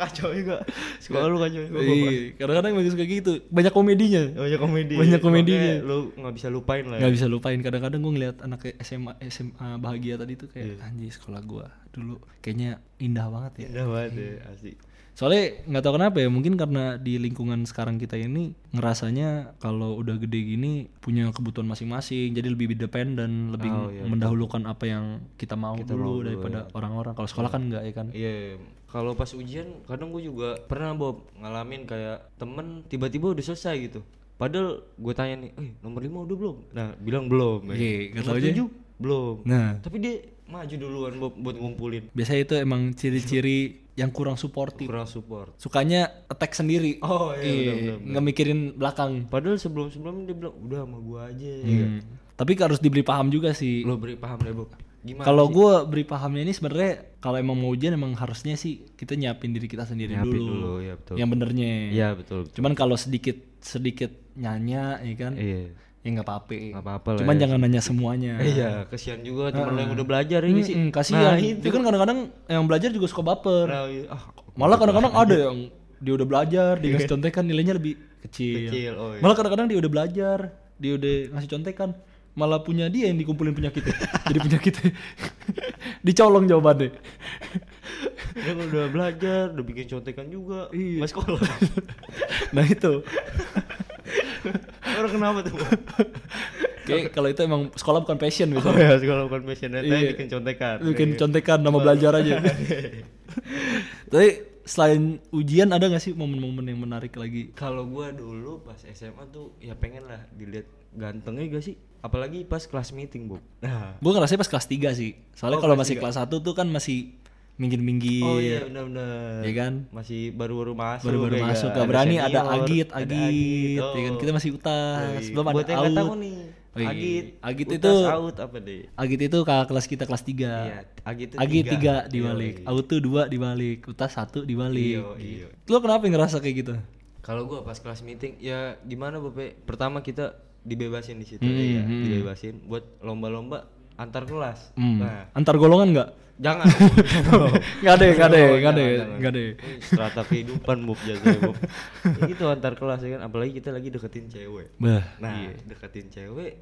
Kacau juga. Sekolah lu kacau juga. Iya, kadang-kadang bagus kayak gitu. Banyak komedinya. Banyak komedi. Banyak komedinya. Makanya Lu nggak bisa lupain lah. ya. Nggak bisa lupain. Kadang-kadang gue ngeliat anak SMA SMA bahagia tadi tuh kayak anjir sekolah gua dulu kayaknya indah banget ya. Indah banget ya, asik. Soalnya nggak tahu kenapa ya, mungkin karena di lingkungan sekarang kita ini ngerasanya kalau udah gede gini punya kebutuhan masing-masing, jadi lebih independen, lebih Oh, iya, mendahulukan apa yang kita mau dulu daripada orang-orang. Kalau sekolah kan enggak ya kan? Iya, kalau pas ujian kadang gue juga pernah Bob ngalamin kayak temen tiba-tiba udah selesai gitu. Padahal gue tanya nih, eh nomor 5 udah belum? Nah bilang belum. Iya, nggak nomor tahu aja. 7 belum. Nah, Tapi dia maju duluan Bob buat ngumpulin. biasanya itu emang ciri-ciri yang kurang suportif. Kurang support. Sukanya attack sendiri. Oh iya, Iya, benar, nggak mikirin belakang. Padahal sebelum-sebelum dia bilang udah sama gue aja. ya? Hmm. Tapi harus diberi paham juga sih. Lo beri paham deh Bob. Gimana? Kalau gue beri pahamnya ini sebenarnya kalau emang mau ujian emang harusnya sih kita nyiapin diri kita sendiri Nyiapin dulu. dulu, ya betul. Yang benernya. Iya betul. Cuman kalau sedikit sedikit nyanya ya kan, Iya. ya nggak apa-apa. Nggak apa-apa lah Cuman ya. jangan nanya semuanya. Iya, kesian juga temen lo yang udah belajar ini sih. Mm-mm, kasihan. Nah, itu. Dia kan kadang-kadang yang belajar juga suka baper. Nah, iya. ah, Malah kadang-kadang ada yang dia udah belajar, dia ngasih contekan nilainya lebih kecil. Kecil, oh iya. Malah kadang-kadang dia udah belajar, dia udah ngasih contekan, malah punya dia yang dikumpulin penyakitnya. Jadi penyakitnya dicolong jawabannya. Dia kan udah belajar, udah bikin contekan juga. Iya. Mas sekolah. nah itu. Orang kenapa tuh? Kayak kalau itu emang sekolah bukan passion gitu. Oh ya, sekolah bukan passion ternyata Iya. bikin contekan. Bikin Iya. contekan nama belajar aja. Tapi selain ujian ada gak sih momen-momen yang menarik lagi? Kalau gua dulu pas SMA tuh ya pengen lah dilihat gantengnya gak sih? Apalagi pas kelas meeting, Bu. Nah. Gue ngerasanya pas kelas 3 sih. Soalnya Oh, kalau masih kelas 1 tuh kan masih minggir-minggir. Oh iya benar-benar. Iya kan? Masih baru-baru masuk. baru-baru ya masuk kan? gak berani ada senior, agit ada agit ya kan oh. kita masih utas belum ada Buat out tahu nih. Oh iya. Agit. Agit utas, itu- out apa deh? agit itu kakak kelas kita kelas 3 Iya, agit itu agit tiga. 3 dibalik Yoi. out tuh 2 dibalik utas 1 dibalik Iya, iya. lo kenapa ngerasa kayak gitu Kalau gua pas kelas meeting ya gimana Bapak? Pertama kita dibebasin di situ Hmm, ya, hmm. dibebasin buat lomba-lomba antar kelas. Hmm. Nah, antar golongan nggak jangan. nggak ada nggak ada nggak ada jangan, jangan. nggak ada Strata kehidupan Bob jatuhnya Bob. ya gitu antar kelas ya kan, apalagi kita lagi deketin cewek. bah Nah, deketin cewek,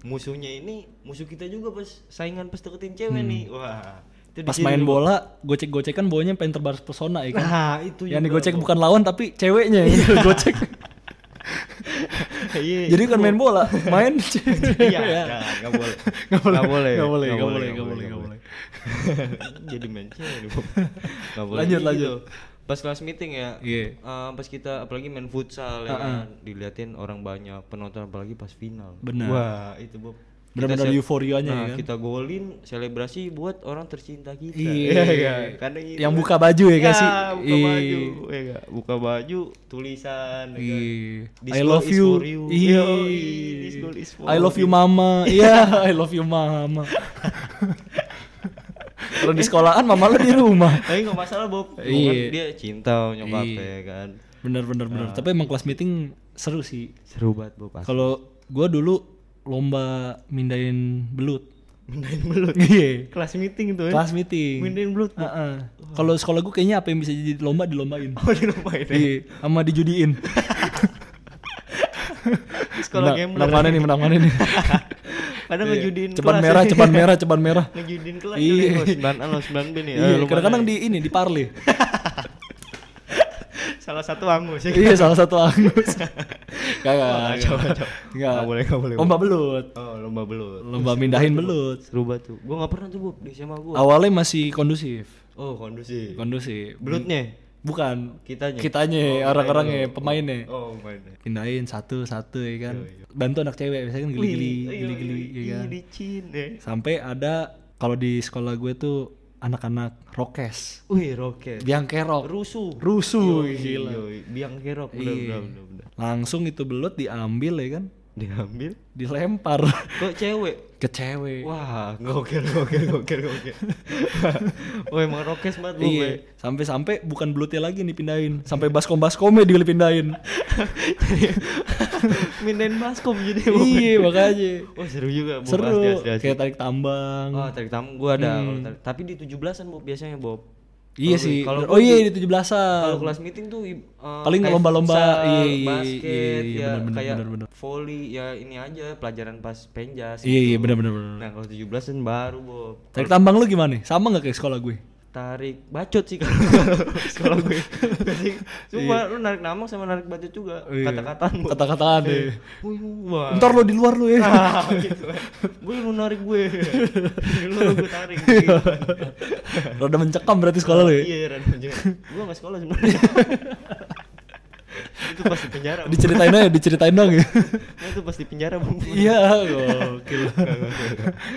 musuhnya ini musuh kita juga pas saingan pas deketin cewek nih. Wah, itu Hmm. pas main bola gocek-gocekan bawanya pengen terbaris pesona ya kan Nah, itu yang digocek bukan lawan tapi ceweknya yang digocek Iya, jadi itu, bukan Bob. main bola main Iya, jangan, nggak boleh. Nggak boleh, Nggak boleh. nggak boleh, Nggak nggak boleh, nggak boleh, boleh. Jadi main cewek. Nggak boleh Lanjut, gitu. lanjut. Pas kelas meeting ya, Iya. eh, pas kita apalagi main futsal ya kan, diliatin orang banyak penonton apalagi pas final. Benar. Wah, itu Bob. Benar-benar euforianya nah, ya kan? kita golin selebrasi buat orang tercinta kita. Iya, kan? Kadang gitu. yang buka baju ya kan sih buka Iya. baju, ya nggak? Buka baju, tulisan, ya kan? Iya. I love you. you. Iya. I love you mama. Iya, I love you mama. Kalau di sekolahan mama lo di rumah. Tapi nggak masalah Bob. Gua Iya. kan dia cinta sama nyokapnya Iya. kan. Bener bener bener. Tapi emang kelas meeting seru sih. Seru banget Bob. Kalau Kalau gua dulu lomba mindahin belut. mindahin belut. Iya. Kelas meeting tuh ya. Kelas meeting. Mindahin belut. Heeh. Kalau sekolah gua kayaknya apa yang bisa jadi lomba dilombain. Oh di rumah ini. Iya, sama dijudiin. Sekolah gambler. Menang mana nih, menang mana nih? Kadang Iya. ngejudiin ceban kelas merah, ya. ceban merah, ceban merah. Ngejudiin kelas Iya. iya. 9 A lo 9 B nih. Iya, Ah, kadang-kadang di ini di parle. salah satu angus ya. iya, salah satu angus. Wah, kacau, kacau. Enggak. Nggak boleh, nggak boleh. Lomba belut. Oh, lomba belut. Lomba mindahin belut. Seru banget tuh. Gua nggak pernah tuh, Bob, di SMA gua. Awalnya masih kondusif. Oh, kondusif. Kondusif. Belutnya. Bukan. Kitanya. Kitanya, Oh, orang-orangnya, pemainnya. Oh, pemainnya. Pindahin satu-satu ya kan. Iya, iya. Bantu anak cewek biasanya kan geli-geli, iya, geli-geli ya kan. deh. Sampai ada kalau di sekolah gue tuh anak-anak rokes. Wih, roket. Biang kerok. Rusuh. Rusuh, Yoi, gila. yoi. Biang kerok, bener, Iya. bener, bener, bener. Langsung itu belut diambil ya kan. Diambil. Dilempar Kok cewek? ke cewek. Wah, gokil, gokil, gokil, gokil. Wah, emang rokes banget. Iya, sampai-sampai bukan belutnya lagi nih pindahin, sampai baskom-baskomnya dipindahin. Mindahin baskom jadi, iya, makanya. Wah, seru juga, Bob. Seru, Asli, asli, asli. kayak tarik tambang. Oh, tarik tamu gua ada. tarik- Tapi di 17-an, Bob, biasanya, Bob. Iya Kalau- sih. kalau oh iya di- di 17-an. Kalau kelas meeting tuh eh, Paling lomba-lomba, iya, iya, basket, iya, iya, ya bener, kayak bener, bener. volley, ya ini aja pelajaran pas penjas. Iya iya gitu. benar benar benar. Nah, kalau 17-an baru, Bob. Tarik tambang lu gimana? Sama nggak kayak sekolah gue? Tarik bacot sih kalau gue. Cuma lu narik namang sama narik bacot juga. Iya. Kata-kataan. Kata-kataan deh. Wah. Ntar lo di luar lo ya. Ah, gitu. Gue lu narik gue. lu gue tarik. Gitu. Rada mencekam berarti sekolah lo ya. Iya, Ran. Gue gak sekolah sebenarnya. itu pasti penjara. Bu. Diceritain aja, diceritain dong ya. Nah, itu pasti penjara, Bu. Iya, gokil.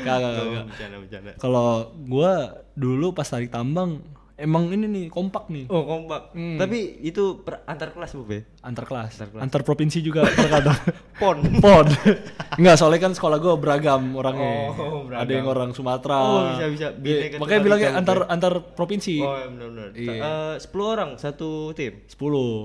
Gak, gak, gak, gak. Bercanda, bercanda. Kalau gua dulu pas tarik tambang emang ini nih kompak nih Oh, kompak. Hmm. Tapi itu per, antar kelas, Bu, ya? antar kelas, Antar kelas. antar provinsi juga terkadang. Pon. Pon. Enggak, soalnya kan sekolah gua beragam orangnya. Oh, beragam. Ada yang orang Sumatera. Oh, bisa, bisa. Iya, Bineka makanya bilangnya Ika, antar Bu, antar provinsi. Oh, ya benar-benar. Iya. Eh, 10 orang satu tim. 10.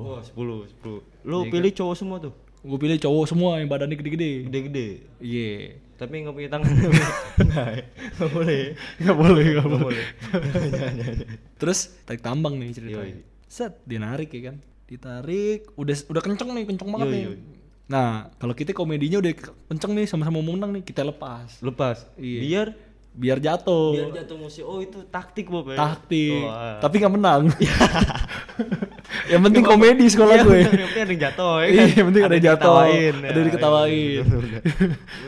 Oh, 10, 10. Lu Iya, pilih cowok semua tuh. Gue pilih cowok semua yang badannya gede-gede. Gede-gede. Iya. Tapi nggak punya tangan. Nggak, nggak boleh. Enggak boleh, enggak Nggak boleh. boleh. Terus tarik tambang nih ceritanya. Yoi. Set, dia narik ya kan. Ditarik, udah udah kenceng nih, kenceng banget Yoi, nih. yoi. Nah, kalau kita komedinya udah ke- kenceng nih sama-sama mau menang nih, kita lepas. Lepas. Iya. Biar Biar jatuh. biar jatuh musuh. Oh, itu taktik, Bob. ya? Taktik. Oh, ah. Tapi nggak menang. yang penting komedi sekolah Iya, gue. yang penting ada yang jatuh ya kan. Iya, yang penting ada yang jatuh, diketawain, ada ya. diketawain. Iya,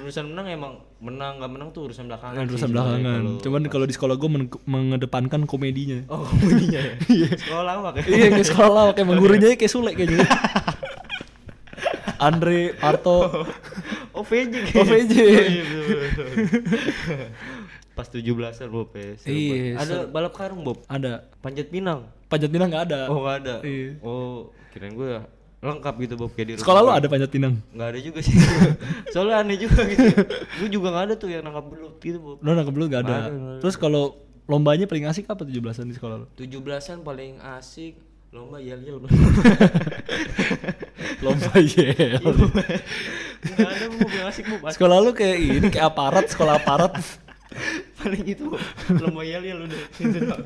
urusan menang emang menang nggak menang tuh urusan belakangan. Kan sih urusan belakangan. kalau- Cuman kalau di sekolah gue men- mengedepankan komedinya. Oh, komedinya ya. Iya. Sekolah lawak ya. iya kayak sekolah kayak gurunya kayak Sule kayaknya. Andre, Parto, Oh, VJ. OVJ. Oh, iya, betul, betul. Pas 17-an Bob ya. Iya. Ada balap karung Bob. ada. Panjat pinang. Panjat pinang nggak ada. Oh, nggak ada. Iya. Oh, kirain gue lengkap gitu Bob kayak di rumah Sekolah lu ada panjat pinang? Nggak ada juga sih. Soalnya aneh juga gitu. gue juga nggak ada tuh yang nangkap belut gitu Bob. Lo nangkep dulu nggak ada. Ada. Terus kalau lombanya paling asik apa 17-an di sekolah lo? 17-an paling asik lomba yel-yel. Lomba yel. Nggak ada asik Bob. Asik. sekolah lu kayak ini kayak aparat, sekolah aparat. paling itu lomba yel-yel udah. Itu doang.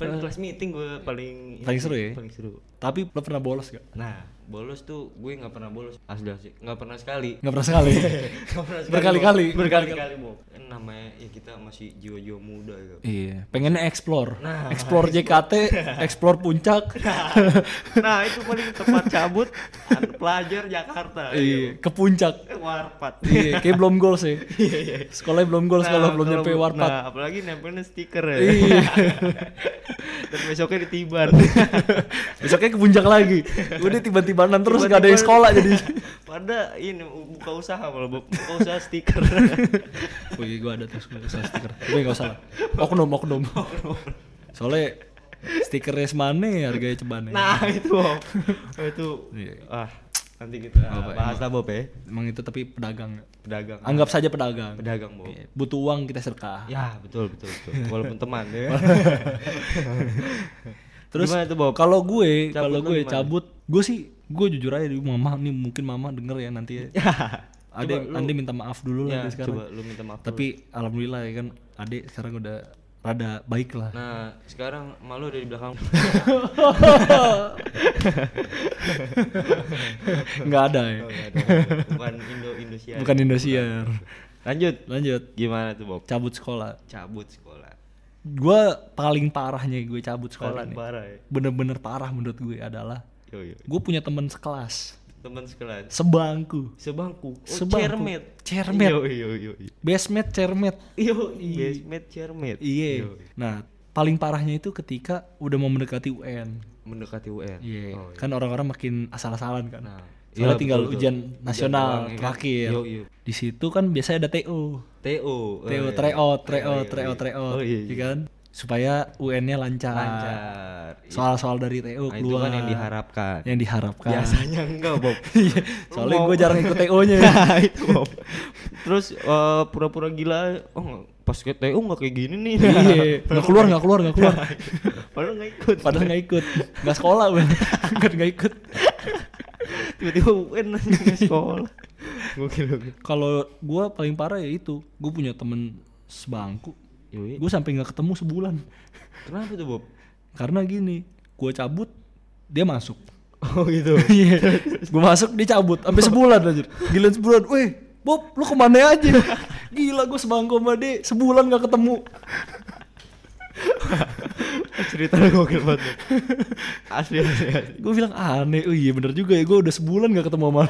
paling kelas meeting gue paling Paling seru ya? Paling seru. Tapi lo pernah bolos gak? Nah, bolos tuh gue nggak pernah bolos asli asli nggak pernah sekali Nggak pernah sekali. Berkali-kali. Berkali-kali Bob Kan namanya ya kita masih jiwa-jiwa muda gitu iya, pengennya explore. Nah, explore JKT, explore puncak. nah itu paling tempat cabut pelajar Jakarta iya, ke puncak. Eh, warpat iya, kayak belum goals ya. iya iya Sekolahnya belum goals Nah, kalau belum nyampe warpat. Nah, apalagi nempelnya stiker ya. Iya. Dan besoknya ditiban. Besoknya ke puncak lagi. Udah tiba-tibanan terus gak ada yang sekolah jadi. Pada ini buka usaha malah buka usaha stiker. Iya gue ada terus gue usah stiker. Tapi gak usah lah. Oknum, oknum. Soalnya stikernya semane harganya cebane. nah, itu Bob. Oh, itu Iya. ah nanti kita Apa, bahas lah Bob ya. Emang itu tapi pedagang. Pedagang. Anggap saja pedagang. pedagang Bob. Butuh uang kita sedekah. Ya, betul betul betul. Walaupun teman ya. Terus kalau gue, kalau gue cabut, gue sih gue jujur aja di mama nih mungkin mama denger ya nanti ya. Ada yang Andi minta maaf dulu lah Ya, sekarang. coba lu minta maaf. dulu. Tapi alhamdulillah ya kan adik sekarang udah rada baik lah. Nah, sekarang malu ada di belakang. Nggak ada ya. Oh, ada. Bukan Indo Indosiar. Bukan Indosiar. Lanjut. Lanjut. Gimana tuh Bob? Cabut sekolah. Cabut sekolah. Gue paling parahnya gue cabut sekolah Paling nih. parah ya. Bener-bener parah menurut gue adalah. Gue punya teman sekelas, Teman sekelas. sebangku, Sebangku. Oh, Sebangku. cermet. Cermet. Yo yo yo. bestmate, cermet. Yo, basement cermet. Iya. Nah, paling parahnya itu ketika udah mau mendekati UN. Mendekati UN. Iya. Oh, iya. Kan orang-orang makin asal-asalan kan. Nah, Soalnya iya, tinggal betul, betul. ujian Ujian nasional doang, ya kan? terakhir. Di situ kan biasanya ada TO. TO. TO, Oh, tryout, iya. tryout, iya, tryout, iya. tryout. Oh iya. ya iya. kan? Supaya UN-nya lancar. Lancar. Iya. Soal-soal dari TO Nah, itu keluar. kan yang diharapkan. Yang diharapkan. Biasanya enggak, Bob. Iya, Soalnya gue jarang ikut TO-nya. Nah, itu Bob. Terus eh, pura-pura gila, oh pas ke TU nggak kayak gini nih. Iya, nggak keluar, nggak keluar, nggak keluar. Padahal nggak ikut. Padahal nggak ikut, nggak sekolah, ben. Nggak nggak ikut. Tiba-tiba UN nggak sekolah. Gokil gokil. Kalau gue paling parah ya itu, gue punya temen sebangku. Gue sampai nggak ketemu sebulan. Kenapa tuh Bob? Karena gini, gue cabut, dia masuk. Oh gitu. Iya, gue masuk dia cabut, sampai sebulan aja. Gila sebulan, weh, Bob, lu ke mana aja? Gila gue sebangku sama dia, sebulan nggak ketemu. cerita lu gokil banget asli asli, asli. gue bilang aneh oh iya bener juga ya gue udah sebulan gak ketemu sama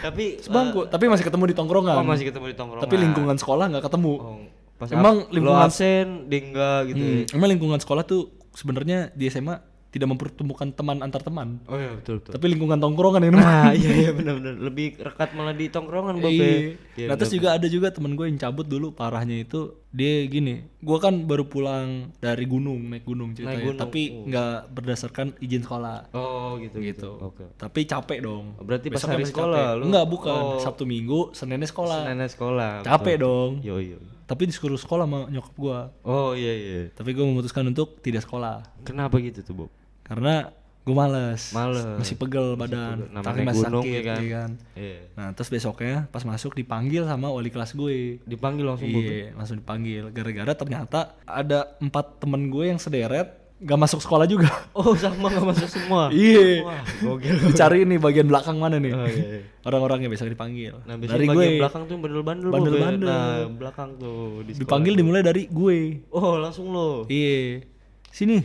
tapi sebangku tapi masih ketemu di eh, tongkrongan oh, masih ketemu di tongkrongan tapi lingkungan sekolah nggak ketemu oh, pas Emang lingkungan- absen dia enggak gitu ya. Hmm, emang lingkungan sekolah tuh sebenarnya di SMA tidak mempertemukan teman antar teman oh iya betul betul tapi lingkungan tongkrongan yang nah iya iya benar-benar lebih rekat malah di tongkrongan Bob ya. Iya. Iya, nah terus juga ada juga temen gue yang cabut dulu parahnya itu dia gini, gue kan baru pulang dari gunung naik gunung ceritanya, gunung, tapi oh. nggak berdasarkan izin sekolah oh gitu gitu. oke Tapi capek dong. Berarti pas Besoknya hari sekolah capek. lu? Enggak bukan Oh. Sabtu Minggu, Seninnya sekolah. nenek sekolah Capek betul. dong. yo yo Tapi disuruh sekolah sama nyokap gue. oh iya iya Tapi gue memutuskan untuk tidak sekolah kenapa gitu tuh Bob karena gue males. Males. Masih pegel badan, Namanya kaki masih gunung, sakit, ya kan? iya kan. iya Nah terus besoknya pas masuk dipanggil sama wali kelas gue. dipanggil langsung Iya, langsung dipanggil. Gara-gara ternyata ada empat temen gue yang sederet gak masuk sekolah juga. oh sama nggak masuk semua Iya. gokil Dicari nih bagian belakang mana nih. oh iya, iya. Orang-orangnya besok dipanggil. Nah, dari gue belakang tuh bandel-bandel ya. Bandel-bandel. Nah, belakang tuh di dipanggil dimulai dari gue. Oh, langsung lo. Iya. Sini.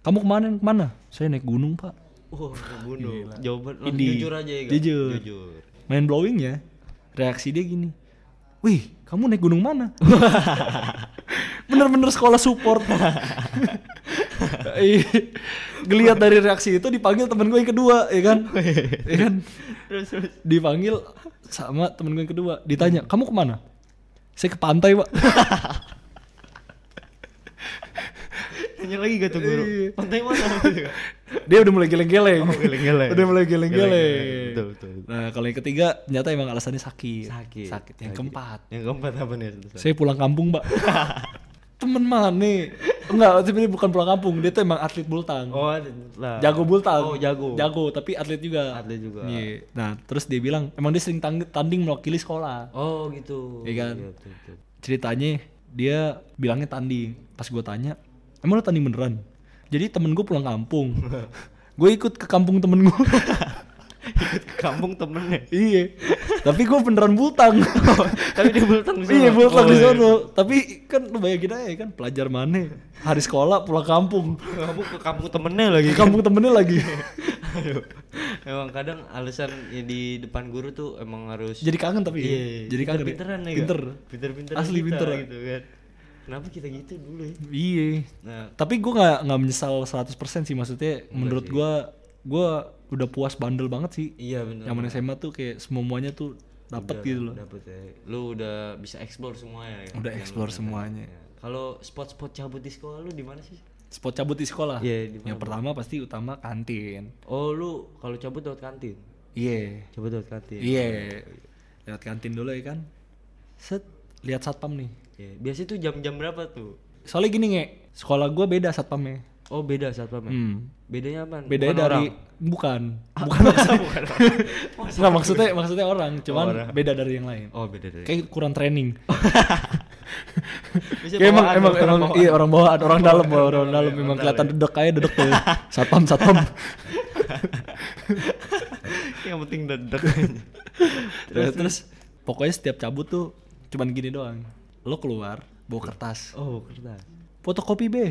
Kamu ke mana? Ke mana? Saya naik gunung pak. Oh, bunuh. Jawaban langsung Ini. jujur aja ya, Gak? Jujur. Jujur. Main blowingnya. Reaksi dia gini. Wih, kamu naik gunung mana? Bener-bener sekolah support. Iya. Geliat dari reaksi itu dipanggil temen gue yang kedua, ya kan? ya kan? Terus terus. Dipanggil sama temen gue yang kedua. Ditanya, kamu ke mana? Saya ke pantai, pak. Tanya lagi gak tuh guru? Iya. Pantai mana? Dia udah mulai geleng-geleng. Oh, geleng-geleng. Udah mulai geleng-geleng. Geleng-geleng. Betul, betul. Nah, kalau yang ketiga ternyata emang alasannya sakit. Sakit. Sakit. Yang Sakit. keempat, Yang keempat apa nih? saya pulang kampung, Mbak. Temen mana? Enggak, tapi dia bukan pulang kampung. Dia tuh emang atlet bultang. Oh, lah. Jago bultang. Oh, jago. Jago, tapi atlet juga. Atlet juga. Iya. Nah, terus dia bilang, emang dia sering tanding mewakili sekolah. Oh, gitu. Iya kan? betul. Ceritanya dia bilangnya tanding. Pas gue tanya, emang lo tanding beneran? Jadi temen gue pulang kampung. gue ikut ke kampung temen gue. Ikut ke kampung temennya. iya. Tapi gue beneran bultang. Tapi dia bultang di iya bultang Oh, di iya. sono. Tapi kan lu bayangin aja kan pelajar mana hari sekolah pulang kampung. Kamu ke kampung temennya lagi. Ke kampung temennya lagi. Aduh. Emang kadang alasan ya di depan guru tuh emang harus Jadi kangen tapi. Iya, Jadi kangen. ya. pinter-pinteran ya. Pinter. Pinter-pinter Asli pinter. gitu kan. Kenapa kita gitu dulu ya? Iya. Nah, Tapi gue nggak nggak menyesal 100% sih maksudnya. menurut gue gue udah puas bandel banget sih. iya bener. Zaman SMA tuh kayak semuanya tuh dapet gitu loh. Dapet ya. Lu udah bisa explore semuanya ya. Udah Yang explore semuanya. Ya. Kalau spot-spot cabut di sekolah lu di mana sih? Spot cabut di sekolah. Iya, mana, Yang pertama pasti utama kantin. Oh, lu kalau cabut lewat kantin. Iya. Cabut lewat kantin. Iya. Lewat kantin dulu ya kan. Set lihat satpam nih. Iya. Biasanya tuh jam-jam berapa tuh? Soalnya gini nge, sekolah gua beda satpamnya. Oh, beda satpam ya? Hmm. Bedanya apa? Bedanya Bukan dari orang? bukan, bukan maksudnya. Nggak, maksudnya maksudnya orang, cuman orang. beda dari yang lain. Oh, beda dari. Kayak kurang training. Kayak emang emang orang bawaan. iya orang bawaan, orang dalam, orang, Orang dalam memang orang kelihatan dedek kayak dedek tuh. Satpam, satpam. Yang penting dedek. terus, terus pokoknya setiap cabut tuh cuman gini doang. Lo keluar bawa kertas. oh, kertas. Fotokopi be.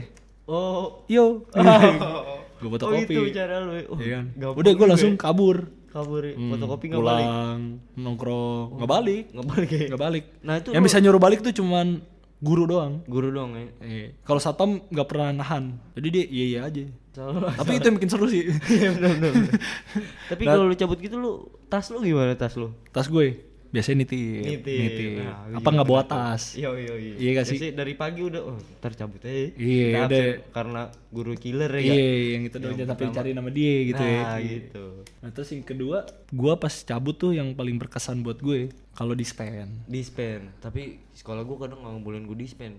Oh. Yo. gue Oh, fotokopi. itu cara lu. Oh, Iya kan? Udah gue langsung ya. kabur. kabur. Hmm, fotokopi nggak balik. pulang, nongkrong, nggak balik, Nggak balik ya. nggak balik. Nah, itu yang lu- bisa nyuruh balik tuh cuman guru doang. Guru dong ya. Eh, kalau satpam nggak pernah nahan, jadi dia iya iya aja. Salah. Tapi itu yang bikin seru sih. Iya benar. benar. Tapi Nah- kalau lu cabut gitu lu tas lu gimana tas lu? Tas gue biasanya nitip, Nitip. Nah, Apa iya, nggak bawa benar tuh. tas? Iya iya iya. Iya nggak sih? Biasanya dari pagi udah oh ntar cabut aja. Iya, udah. karena guru killer ya. Iya, yang itu doang pertama. dicari nama dia gitu ya. Nah, gitu. Nah, terus yang kedua, gua pas cabut tuh yang paling berkesan buat gue kalau dispen. Dispen. Tapi sekolah gua kadang nggak ngebolehin gua dispen.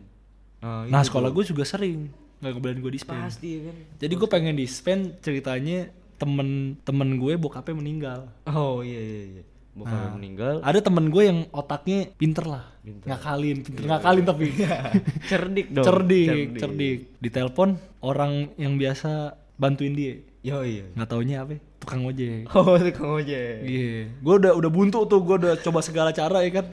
Nah, Nah, sekolah gue juga sering nggak ngebolehin gue dispen. pasti kan. Jadi gue pengen dispen ceritanya temen-temen gue bokapnya meninggal. Oh iya iya iya. Bokapnya meninggal. Ada temen gue yang otaknya pinter lah, Pinter. ngakalin, pinter ngakalin tapi Cerdik dong. cerdik, cerdik. Ditelepon orang yang biasa bantuin dia, Yo iya. nggak taunya apa? Tukang ojek. Oh, tukang ojek. Iya, gue udah udah buntu tuh, gue udah coba segala cara ya kan.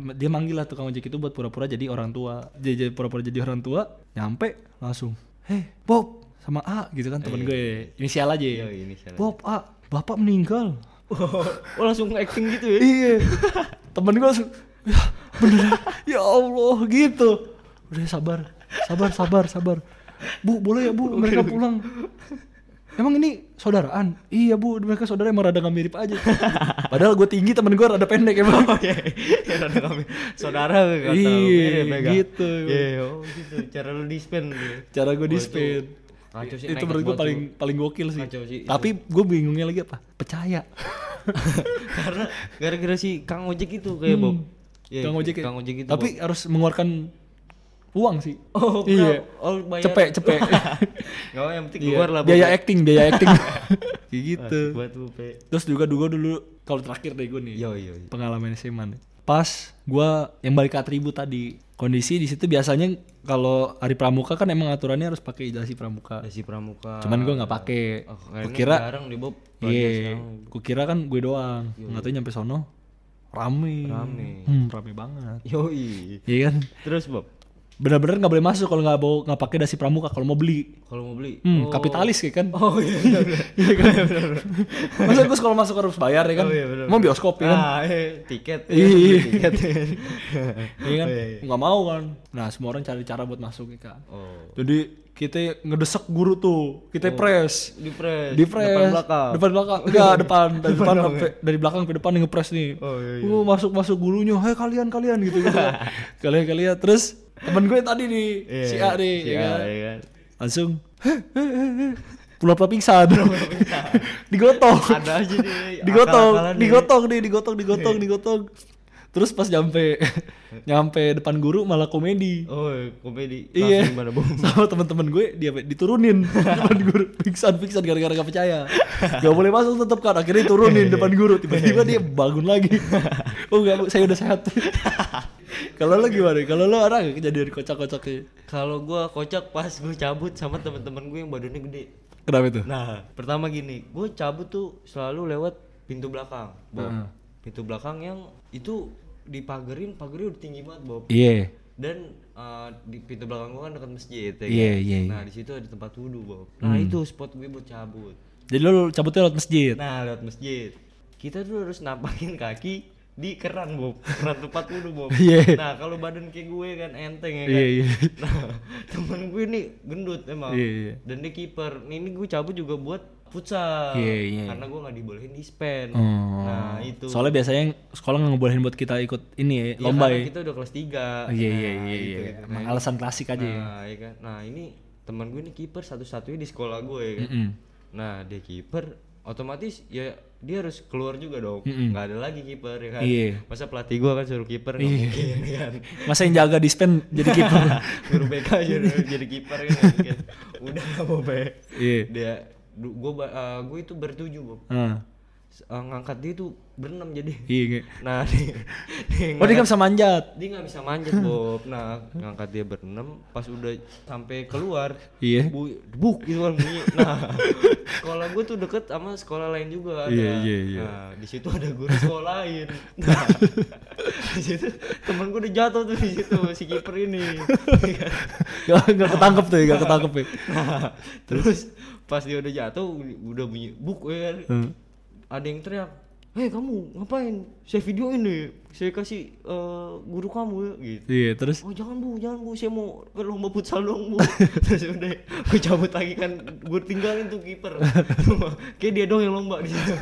Dia manggil lah tukang ojek itu buat pura-pura jadi orang tua, jadi jadi pura-pura jadi orang tua, nyampe langsung, heh Bob sama A gitu kan temen gue inisial aja Iya, inisial aja. Bob A bapak meninggal oh langsung acting gitu ya? Iya. Temen gue langsung ya bener ya? Allah gitu. Udah sabar. Sabar sabar sabar. Bu boleh ya bu? Mereka pulang. Emang ini saudaraan? Iya bu. Mereka saudara emang rada gak mirip aja. Padahal gue tinggi temen gue rada pendek emang. Oh iya, ya rada kami saudara kata Iya, mirip ya, gitu. Iya, oh gitu. Cara lu dispen gitu. cara gue dispen Kacau sih, itu menurut gue paling tuh. paling gokil sih Kacau sih, tapi gue bingungnya lagi apa percaya Karena gara-gara si Kang Ojek itu kayak Bob. Iya, Hmm. Kang ojek ya? Kang Ojek itu. tapi harus mengeluarkan uang sih Oh, iya? Oh, bayar. cepet cepet Enggak yang penting Iya, keluar lah. biaya Bob. acting biaya acting kayak gitu Bob, ya. terus juga dulu dulu kalau terakhir deh gue nih Yo yo. yo. pengalaman SMA nih pas gua yang balik ke atribut tadi kondisi di situ biasanya kalau hari pramuka kan emang aturannya harus pakai ijazah pramuka. Dasi Pramuka. cuman gua nggak pakai. Oh, kira jarang di Bob. iya gua kira kan gue doang. Nggak tahu nyampe sono. Rame. Rame. hmm, rame banget. Yoi. iya kan? Terus Bob, benar-benar nggak boleh masuk kalau nggak bawa nggak pakai dasi pramuka kalau mau beli kalau mau beli. hmm, kapitalis kayak kan Oh iya benar benar. Iya kan? Masa gue kalau masuk harus bayar ya kan? Oh, iya, bener, Mau bioskop ya kan? Ah, eh, tiket. Iya. beli tiket. Iya kan? Oh, iya, iya. Nggak mau kan? Nah semua orang cari cara buat masuk ya kan? Oh. Jadi kita ngedesek guru tuh, kita press, Di press. di press, Depan belakang. depan belakang, enggak depan, dari depan sampai dari belakang ke depan ngepres nih. Oh, iya, iya. Uh, masuk masuk gurunya, hei kalian kalian gitu gitu. kalian kalian terus temen gue tadi nih Iya, si A nih, Si ya kan? iya kan. langsung pura-pura pingsan, digotong, Ada aja nih. digotong, digotong nih, digotong, digotong, digotong. Terus pas nyampe nyampe depan guru malah komedi. Oh, komedi. Iya. Sama teman-teman gue dia diturunin depan guru pingsan pingsan gara-gara gak percaya. Gak boleh masuk tetap kan akhirnya diturunin depan guru tiba-tiba dia bangun lagi. Oh enggak saya udah sehat. Kalau lo gimana? Kalau lo gak kejadian kocak-kocaknya? Kalau gua kocak pas gue cabut sama teman-teman gue yang badannya gede. Kenapa itu? Nah, pertama gini, gue cabut tuh selalu lewat pintu belakang, Bob. Heeh. Pintu belakang yang itu dipagerin, pagernya udah tinggi banget, Bob. Iya. Dan uh, di pintu belakang gua kan dekat masjid, ya Iya, kan? iya, iya. Nah, di situ ada tempat wudhu, Bob. Nah, itu spot gue buat cabut. Jadi lo cabutnya lewat masjid. Nah, lewat masjid. Kita tuh harus nampakin kaki di keran, Bob. Keran tempat wudhu, Bob. Iya. Nah, kalau badan kayak gue kan enteng ya kan. Iya, iya. Nah, temen gue nih gendut emang. Iya, iya. Dan dia kiper. Nih, Ini gue cabut juga buat futsal. Iya, iya. Karena gue nggak dibolehin dispen. Oh. Nah, itu. Soalnya biasanya sekolah nggak ngebolehin buat kita ikut ini ya, Ya, lomba karena ya. kita udah kelas 3 Oh, iya iya iya iya. Emang alasan klasik aja ya. Nah, iya kan. Nah, ini teman gue ini kiper satu-satunya di sekolah gue ya kan. Mm-mm. Nah, dia kiper otomatis ya dia harus keluar juga dong. Nggak ada lagi kiper ya kan. Iya. Masa pelatih gue kan suruh kiper Iya. mungkin ya kan. Masa yang jaga dispen jadi kiper. Suruh BK aja jadi kiper kan. nggak mungkin. Udah nggak mau be. Iya. Dia gue gue itu bertujuh Bob. Ah, Eh, ngangkat dia tuh berenam jadi. Iya. nge. Nah, dia, dia Oh dia nggak bisa manjat. dia nggak bisa manjat Bob nah ngangkat dia berenam pas udah sampai keluar Iya. bu buk gitu kan bunyi nah sekolah gue tuh deket sama sekolah lain juga ada Iya, iya, iya. nah di situ ada guru sekolah lain nah di situ temen gue udah jatuh tuh di situ si kiper ini Gak nggak ketangkep tuh, ya, nggak ketangkep ya. nah, terus pas dia udah jatuh udah bunyi buk ya kan Hmm. Ada yang teriak Hei kamu ngapain? Saya video ini, saya kasih eh, guru kamu ya gitu. Iya terus. Oh jangan bu, jangan bu, saya mau ke lomba futsal dong bu. Terus udah, gue cabut lagi kan, gue tinggalin tuh kiper. Kayak dia dong yang lomba di situ.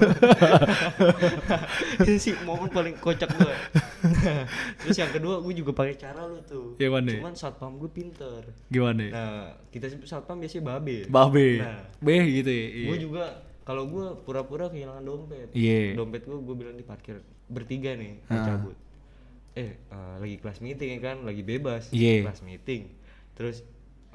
Itu sih momen paling kocak gue. Terus yang kedua, gue juga pakai cara lu tuh. Yang mana? Cuman satpam gue pinter. Gimana? Nah, kita satpam biasanya babe. Babe. Nah. B gitu ya. Iya. Gue juga kalau gue pura-pura kehilangan dompet. Iya. Dompet gue gue bilang di parkir bertiga nih, Ah. cabut. Eh, eh, lagi kelas meeting ya kan, lagi bebas. Iya. Kelas meeting. Terus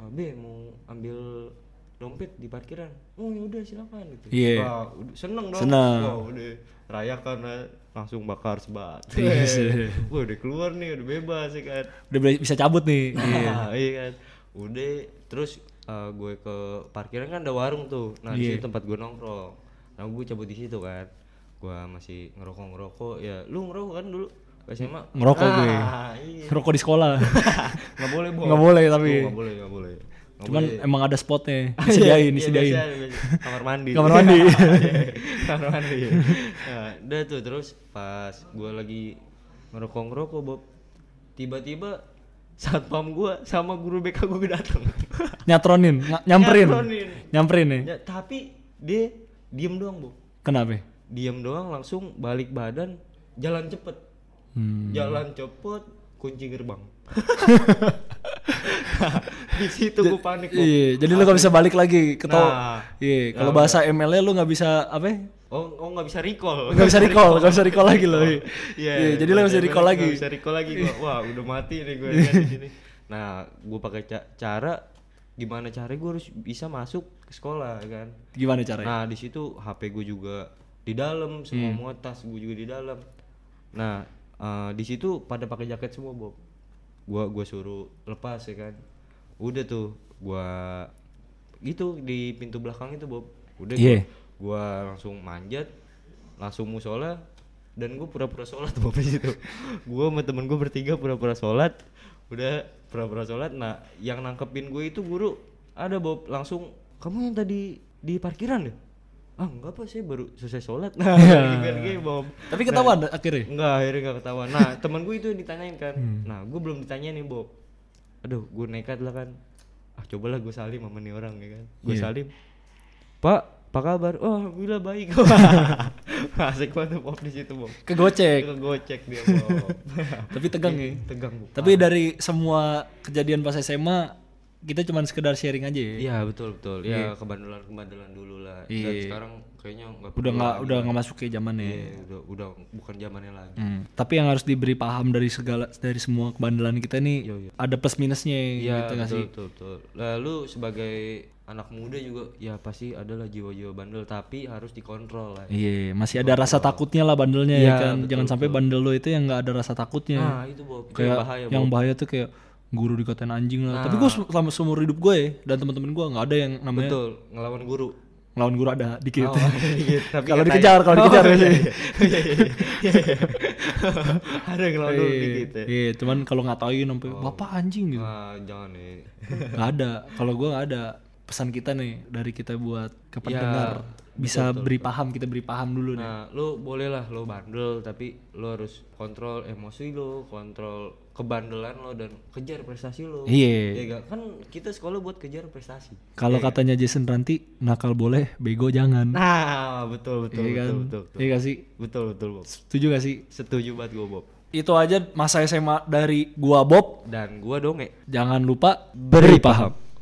eh, B mau ambil dompet di parkiran. Oh ya udah silakan gitu. Iya. Wah, seneng dong. Seneng. Wah, udah rayakan lah, langsung bakar sebat. Yes. Wah, udah keluar nih, udah bebas ya kan. Udah bisa cabut nih. Iya. Nah, iya kan. Udah terus uh, gue ke parkiran kan ada warung tuh. Nah, di Iya. situ tempat gue nongkrong. Nah, gue cabut di situ kan. Gue masih ngerokok-ngerokok. Ya, lu ngerokok kan dulu SMA? Ngerokok gue. Ah, Iya. Rokok di sekolah. Nggak boleh, Bo. Nggak boleh, tapi. Oh, nggak boleh, nggak boleh. Nggak Cuman boleh. emang ada spotnya, disediain, Iya, disediain. biasa, biasa. kamar mandi Kamar mandi. kamar mandi nah, udah tuh terus pas gue lagi ngerokok ngerokok Bob tiba-tiba satpam gue sama guru BK gue datang Nyatronin, nga- nyamperin. Nyatronin. Nyamperin nih. ya, tapi dia diem doang bu Kenapa? diem doang langsung balik badan jalan cepet Hmm. jalan cepet kunci gerbang di situ gue panik Bob. Iya, jadi lu gak bisa balik lagi ke. Nah. Iya, kalau Nah, bahasa ML-nya lu gak bisa apa? ya? oh oh nggak bisa recall Gak bisa recall, gak bisa recall lagi loh. Iya, Iya, jadi lu gak bisa recall lagi. Gak bisa recall lagi gua. Wah, udah mati nih gue di sini. Nah, gue pakai ca- cara gimana cara gue harus bisa masuk ke sekolah kan. Gimana caranya? Nah, di situ HP gue juga di dalam, semua Hmm. muat tas gue juga di dalam. Nah, eh, di situ pada pakai jaket semua, Bob. Gua gua suruh lepas ya kan. Udah tuh, gua gitu di pintu belakang itu, Bob. Udah gua, Iya. gua langsung manjat, langsung musola dan gue pura-pura sholat Bob di situ. Gua sama temen gue bertiga pura-pura sholat. Udah pura-pura sholat. Nah, yang nangkepin gue itu guru ada Bob langsung kamu yang tadi di parkiran deh ah enggak apa saya baru selesai sholat nah gitu gitu Bob Tapi ketahuan akhirnya. enggak akhirnya enggak ketahuan nah teman gue itu yang ditanyain kan Hmm. nah gue belum ditanyain nih Bob aduh gue nekat lah kan ah cobalah gue salim sama nih orang ya kan gue Iya. salim pak apa kabar oh alhamdulillah baik asik banget Bob di situ Bob Kegocek. gocek dia Bob Tapi tegang ya. tegang Bu. Tapi dari semua kejadian pas SMA kita cuman sekedar sharing aja ya. Iya betul betul. Ya kebandelan kebandelan dulu lah. Dan Iya. sekarang kayaknya nggak Udah nggak udah nggak masuk ke zamannya. Iya, udah udah bukan zamannya lagi. Hmm. Tapi yang harus diberi paham dari segala dari semua kebandelan kita nih Iya, iya. ada plus minusnya Iya gitu nggak betul, sih? betul betul. Lalu sebagai anak muda juga ya pasti adalah jiwa-jiwa bandel tapi harus dikontrol lah. Iya, masih ada rasa takutnya lah bandelnya ya Iya, kan. betul, Jangan sampai bandel lo itu yang nggak ada rasa takutnya. Nah itu Bob, kayak yang bahaya yang Bob. bahaya tuh kayak guru dikatain anjing lah. Tapi gue selama seumur hidup gue ya dan teman-teman gue nggak ada yang namanya Betul, ngelawan guru. ngelawan guru ada dikit. Oh, iya, tapi Kalau katanya- dikejar, kalau dikejar Oh, iya, iya, iya, iya, iya. Ada yang ngelawan guru Iya, dikit ya. Iya, cuman kalau ngatain sampai bapak anjing gitu. Wah, jangan nih. Nggak ada. Kalau gue nggak ada. Pesan kita nih dari kita buat ke pendengar bisa beri paham kita beri paham dulu nih. Nah, lo boleh lah lo bandel tapi lo harus kontrol emosi lo, kontrol kebandelan lo dan kejar prestasi lo. Iya. Ya gak? Kan kita sekolah buat kejar prestasi. Kalau katanya Jason Ranti nakal boleh, bego jangan. Nah, betul betul Iya betul, kan? betul betul. Iya gak sih? Betul betul, Bob. Setuju gak sih? Setuju banget gue, Bob. Itu aja masa SMA dari gua Bob. Dan gua donge. Jangan lupa beri paham.